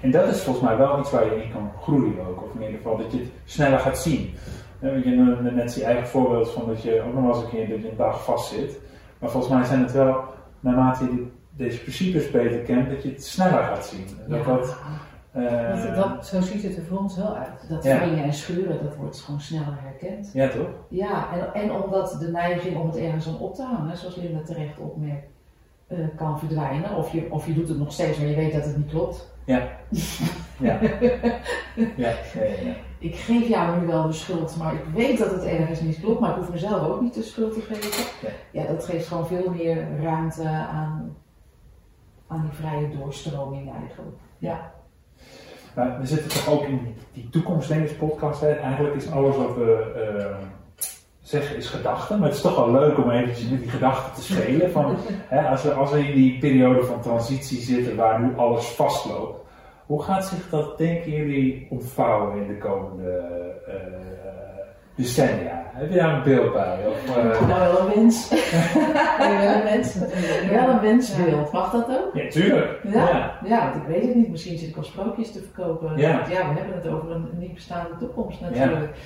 S3: En dat is volgens mij wel iets waar je in kan groeien ook. Of in ieder geval dat je het sneller gaat zien. Eh, je noemde net je eigen voorbeeld van dat je ook nog wel eens een keer dat je een dag vast zit. Maar volgens mij zijn het wel, naarmate je deze principes beter kent, dat je het sneller gaat zien. En Dat
S1: Ja.
S3: dat, eh,
S4: dat, dat, zo ziet het er voor ons wel uit.
S1: dat
S3: Ja.
S1: en schuren, dat wordt gewoon sneller herkend.
S3: ja, toch?
S1: Ja, en, en omdat de neiging om het ergens aan op te hangen, zoals Linda terecht opmerkt, eh, kan verdwijnen. Of je, of je doet het nog steeds, maar je weet dat het niet klopt.
S3: Ja. Ja. ja.
S1: Ik geef jou nu wel de schuld, maar ik weet dat het ergens niet klopt, maar ik hoef mezelf ook niet de schuld te geven.
S3: Ja.
S1: Dat geeft gewoon veel meer ruimte aan, aan die vrije doorstroming eigenlijk. Ja,
S3: Maar we zitten toch ook in die toekomstdenkers podcast. Hè? Eigenlijk is alles wat we eh, zeggen is gedachte. Maar het is toch wel leuk om eventjes met die gedachten te spelen. Van, hè, als, we, als we in die periode van transitie zitten waar nu alles vastloopt. Hoe gaat zich dat, denken jullie, ontvouwen in de komende eh, decennia? Heb je daar een beeld bij? Of,
S1: nou wel een wens.
S4: Ja, wel mensen natuurlijk.
S1: Wel een wensbeeld. Mag dat ook?
S3: Ja, tuurlijk.
S1: Ja, ja. want ik weet het niet. Misschien zit ik al sprookjes te verkopen.
S3: Ja.
S1: Want ja, we hebben het over een niet bestaande toekomst natuurlijk.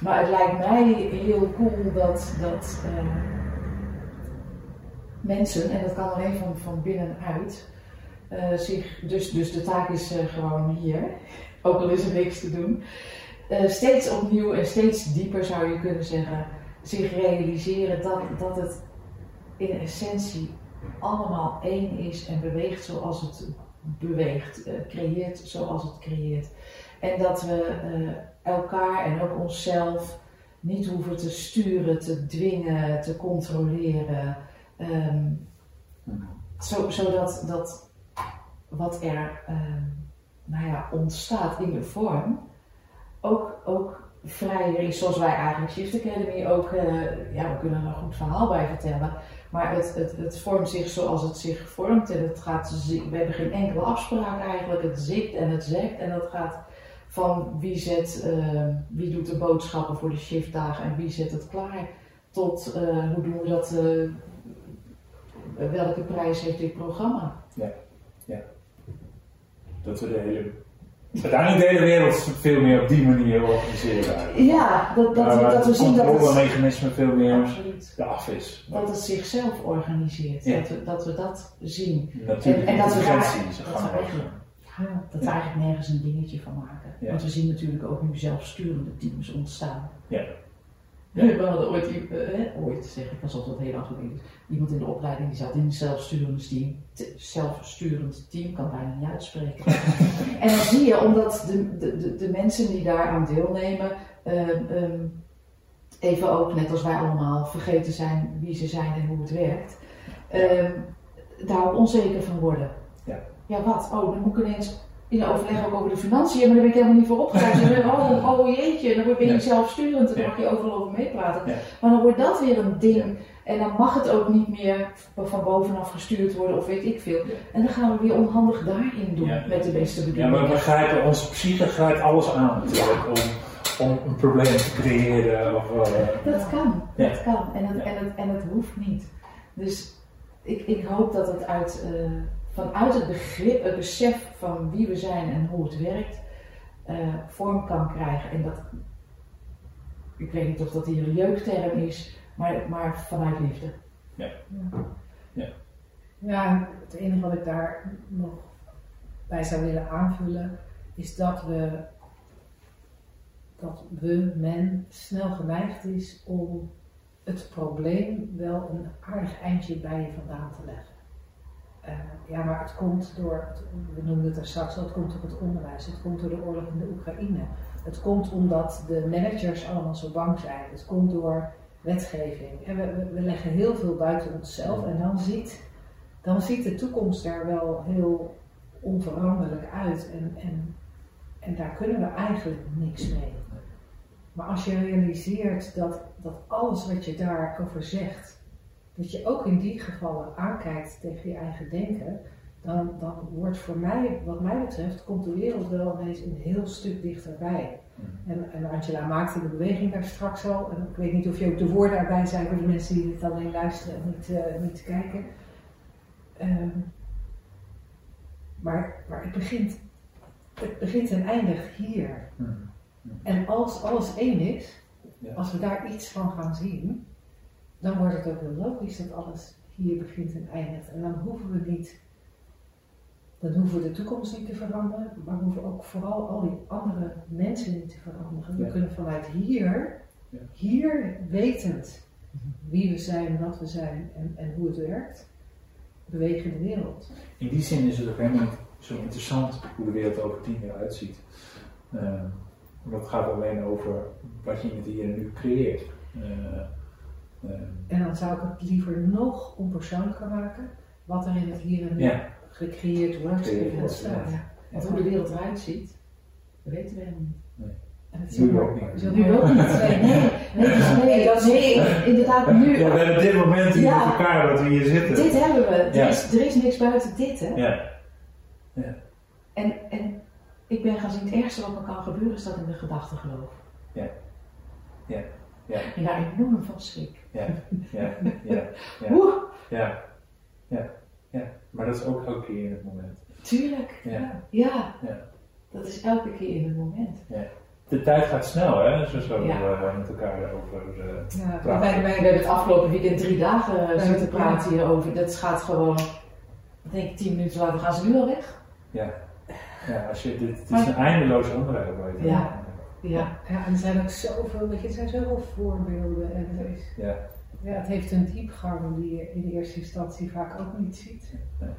S1: Maar het lijkt mij heel cool dat, dat eh, mensen, en dat kan alleen van, van binnenuit, eh, zich, dus, dus de taak is eh, gewoon hier, ook al is er niks te doen, eh, steeds opnieuw en steeds dieper zou je kunnen zeggen, zich realiseren dat, dat het in essentie allemaal één is en beweegt zoals het beweegt, creëert zoals het creëert. En dat we elkaar en ook onszelf niet hoeven te sturen, te dwingen, te controleren. ehm, zo, zodat dat wat er ehm, nou ja, ontstaat in de vorm ook, ook vrijer is, zoals wij eigenlijk Shift Academy ook, eh, ja, we kunnen er een goed verhaal bij vertellen, maar het, het, het vormt zich zoals het zich vormt en het gaat, we hebben geen enkele afspraak eigenlijk, het zikt en het zegt en dat gaat van wie, zet, eh, wie doet de boodschappen voor de shiftdagen en wie zet het klaar, tot eh, hoe doen we dat, eh, welke prijs heeft dit programma.
S3: Dat we de hele, uiteindelijk de hele wereld veel meer op die manier organiseren.
S1: Ja, dat, dat,
S3: Maar
S1: dat we
S3: het
S1: zien dat het,
S3: controlemechanisme veel meer
S1: absoluut,
S3: eraf is.
S1: dat het zichzelf organiseert,
S3: Ja.
S1: dat, we, dat we dat zien.
S3: Natuurlijk
S1: En- en dat we daar- dat we
S3: over.
S1: eigenlijk- Ja, dat we eigenlijk nergens een dingetje van maken. Want we zien natuurlijk ook nu zelfsturende teams ontstaan.
S3: Ja.
S1: We hadden ooit, eh, ooit zeg ik, alsof dat heel lang geleden is, iemand in de opleiding die zat in een zelfsturend team. Te- zelfsturend team kan bijna niet uitspreken. en dan zie je, omdat de, de, de, de mensen die daaraan deelnemen, ehm, ehm, even ook net als wij allemaal vergeten zijn wie ze zijn en hoe het werkt, ehm, daar ook onzeker van worden.
S3: Ja.
S1: Ja, wat? Oh, dan moet ik ineens in overleg ook over de financiën, maar daar ben ik helemaal niet voor dan, oh, oh jeetje, dan ben je
S3: Ja.
S1: zelfsturend en dan
S3: Ja.
S1: mag je overal over meepraten.
S3: Ja.
S1: Maar dan wordt dat weer een ding. En dan mag het ook niet meer van bovenaf gestuurd worden of weet ik veel.
S3: Ja.
S1: En dan gaan we weer onhandig daarin doen
S3: Ja.
S1: met de beste
S3: Ja,
S1: bedoelingen.
S3: maar we grijpen, onze psyche grijpt alles aan natuurlijk om, om een probleem te creëren. Of, eh,
S1: Dat kan,
S3: Ja.
S1: dat kan. En het,
S3: Ja.
S1: en, het, en het hoeft niet. Dus ik, ik hoop dat het uit, eh, vanuit het begrip, het besef van wie we zijn en hoe het werkt, eh, vorm kan krijgen. En dat, ik weet niet of dat hier een jeukterm is, maar, maar vanuit liefde.
S4: Ja, het enige wat ik daar nog bij zou willen aanvullen is dat we, dat we, men, snel geneigd is om het probleem wel een aardig eindje bij je vandaan te leggen. Eh, ja, maar het komt door, het, we noemden het er straks al, het komt door het onderwijs, het komt door de oorlog in de Oekraïne. Het komt omdat de managers allemaal zo bang zijn. Het komt door wetgeving. En we, we, we leggen heel veel buiten onszelf en dan ziet, dan ziet de toekomst er wel heel onveranderlijk uit. En, en, en daar kunnen we eigenlijk niks mee. Maar als je realiseert dat, dat alles wat je daarover zegt, dat je ook in die gevallen aankijkt tegen je eigen denken, dan, dan wordt voor mij, wat mij betreft, komt de wereld wel ineens een heel stuk dichterbij. En, en Angela maakte de beweging daar straks al. En ik weet niet of je ook de woorden erbij zijn voor de mensen die dit alleen luisteren en niet, uh, niet kijken. Um, maar, maar het, begint, het begint en eindigt hier. En als alles één is, ja. als we daar iets van gaan zien, dan wordt het ook heel logisch dat alles hier begint en eindigt. En dan hoeven we niet, dan hoeven we de toekomst niet te veranderen, maar we hoeven ook vooral al die andere mensen niet te veranderen. We kunnen vanuit hier, hier wetend wie we zijn, wat we zijn en, en hoe het werkt, bewegen in de wereld.
S3: In die zin is het ook helemaal niet zo interessant hoe de wereld over tien jaar uitziet. Uh, want het gaat alleen over wat je in het hier en nu creëert. Uh,
S4: uh, en dan zou ik het liever nog onpersoonlijker maken, wat er in het hier en nu ja. gecreëerd wordt.
S1: Ja. Want hoe de wereld eruit ziet, dat weten we helemaal niet.
S3: Nee.
S1: En
S3: Nu ook niet.
S1: Nu ook niet. Nee, nee, nee, nee, dat nee, inderdaad nu.
S3: Ja, we hebben dit moment hier
S1: Ja.
S3: met elkaar dat we hier zitten.
S1: Dit hebben we. Er,
S3: Ja.
S1: is, er is niks buiten dit, hè.
S3: Ja. Ja.
S1: En, en ik ben gaan zien, het ergste wat me kan gebeuren is dat ik in de gedachten geloof.
S3: Ja. Ja. Ja.
S1: En daar enorm van schrik.
S3: Ja. Ja. Ja. Ja. Ja. Ja. Ja. Maar dat is ook elke keer in het moment.
S1: tuurlijk.
S3: Ja.
S1: Ja.
S3: Ja.
S1: Dat is elke keer in het moment.
S3: De tijd gaat snel, hè? Zo zo
S1: Ja.
S3: eh, met elkaar over. eh,
S4: Ja,
S3: Praten.
S4: wij,
S1: We
S4: wij,
S1: hebben het afgelopen weekend drie dagen
S4: Ja.
S1: zitten praten hierover. Dat gaat gewoon, ik denk tien minuten later gaan ze nu al weg.
S3: ja. Ja, als je, dit, het is
S1: Maar-
S3: een eindeloos onderwerp.
S1: Ja. Ja.
S4: ja, en er zijn ook zoveel, weet je, er zijn zoveel voorbeelden. En er is,
S3: Ja.
S4: ja, het heeft een diepgang die je in de eerste instantie vaak ook niet ziet.
S3: Nee,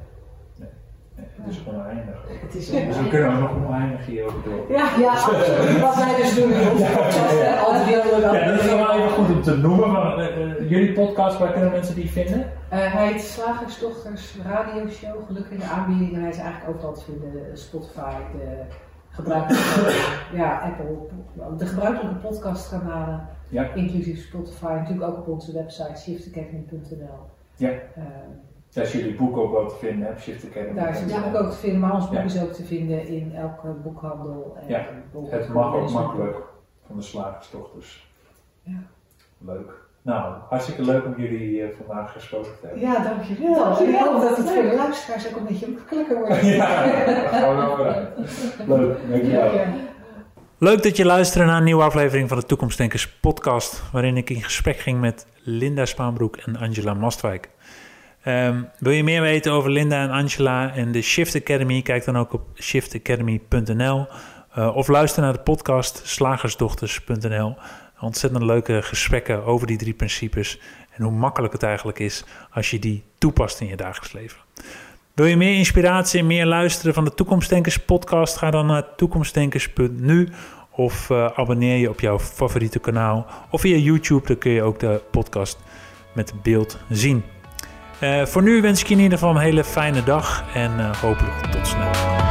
S3: Het is oneindig.
S1: Het is
S3: Dus we kunnen nog oneindig hierover door.
S1: Ja, ja, absoluut. Wat wij dus doen in onze podcast.
S3: Ja, dat is wel even goed om te noemen. Maar, eh, eh, jullie podcast, waar kunnen mensen die vinden?
S4: Eh, hij heet Slagersdochters Radio Show, gelukkig in de aanbieding. En hij is eigenlijk overal te vinden. Spotify, de gebruikelijke, ja, Apple, de gebruikelijke podcastkanalen,
S3: Ja.
S4: inclusief Spotify. Natuurlijk ook op onze website shiftacademy.nl.
S3: Ja.
S4: Eh,
S3: Ja, als jullie boek ook wel te vinden hebben, Shift Academy.
S4: daar is het boek ook te vinden, maar ons boek
S3: Ja.
S4: is ook te vinden in elke boekhandel. En
S3: Ja, Het mag ook makkelijk van de slagersdochters.
S4: Ja.
S3: Leuk. Nou, hartstikke leuk om jullie eh, vandaag gesproken te hebben.
S4: Ja, dankjewel. En ik hoop dat het voor de luisteraars ook een beetje makkelijker wordt.
S3: Ja, daar gaan we wel weer uit. Leuk, dankjewel.
S4: Ja.
S5: Leuk dat je luistert naar een nieuwe aflevering van de Toekomstdenkers podcast, waarin ik in gesprek ging met Linda Spaanbroek en Angela Mastwijk. Ehm, wil je meer weten over Linda en Angela en de Shift Academy? Kijk dan ook op shiftacademy.nl eh, of luister naar de podcast slagersdochters.nl. Ontzettend leuke gesprekken over die drie principes en hoe makkelijk het eigenlijk is als je die toepast in je dagelijks leven. Wil je meer inspiratie en meer luisteren van de Toekomstdenkers podcast? Ga dan naar toekomstdenkers.nu of eh, abonneer je op jouw favoriete kanaal. Of via YouTube, dan kun je ook de podcast met beeld zien. Eh, voor nu wens ik je in ieder geval een hele fijne dag en eh, hopelijk tot snel.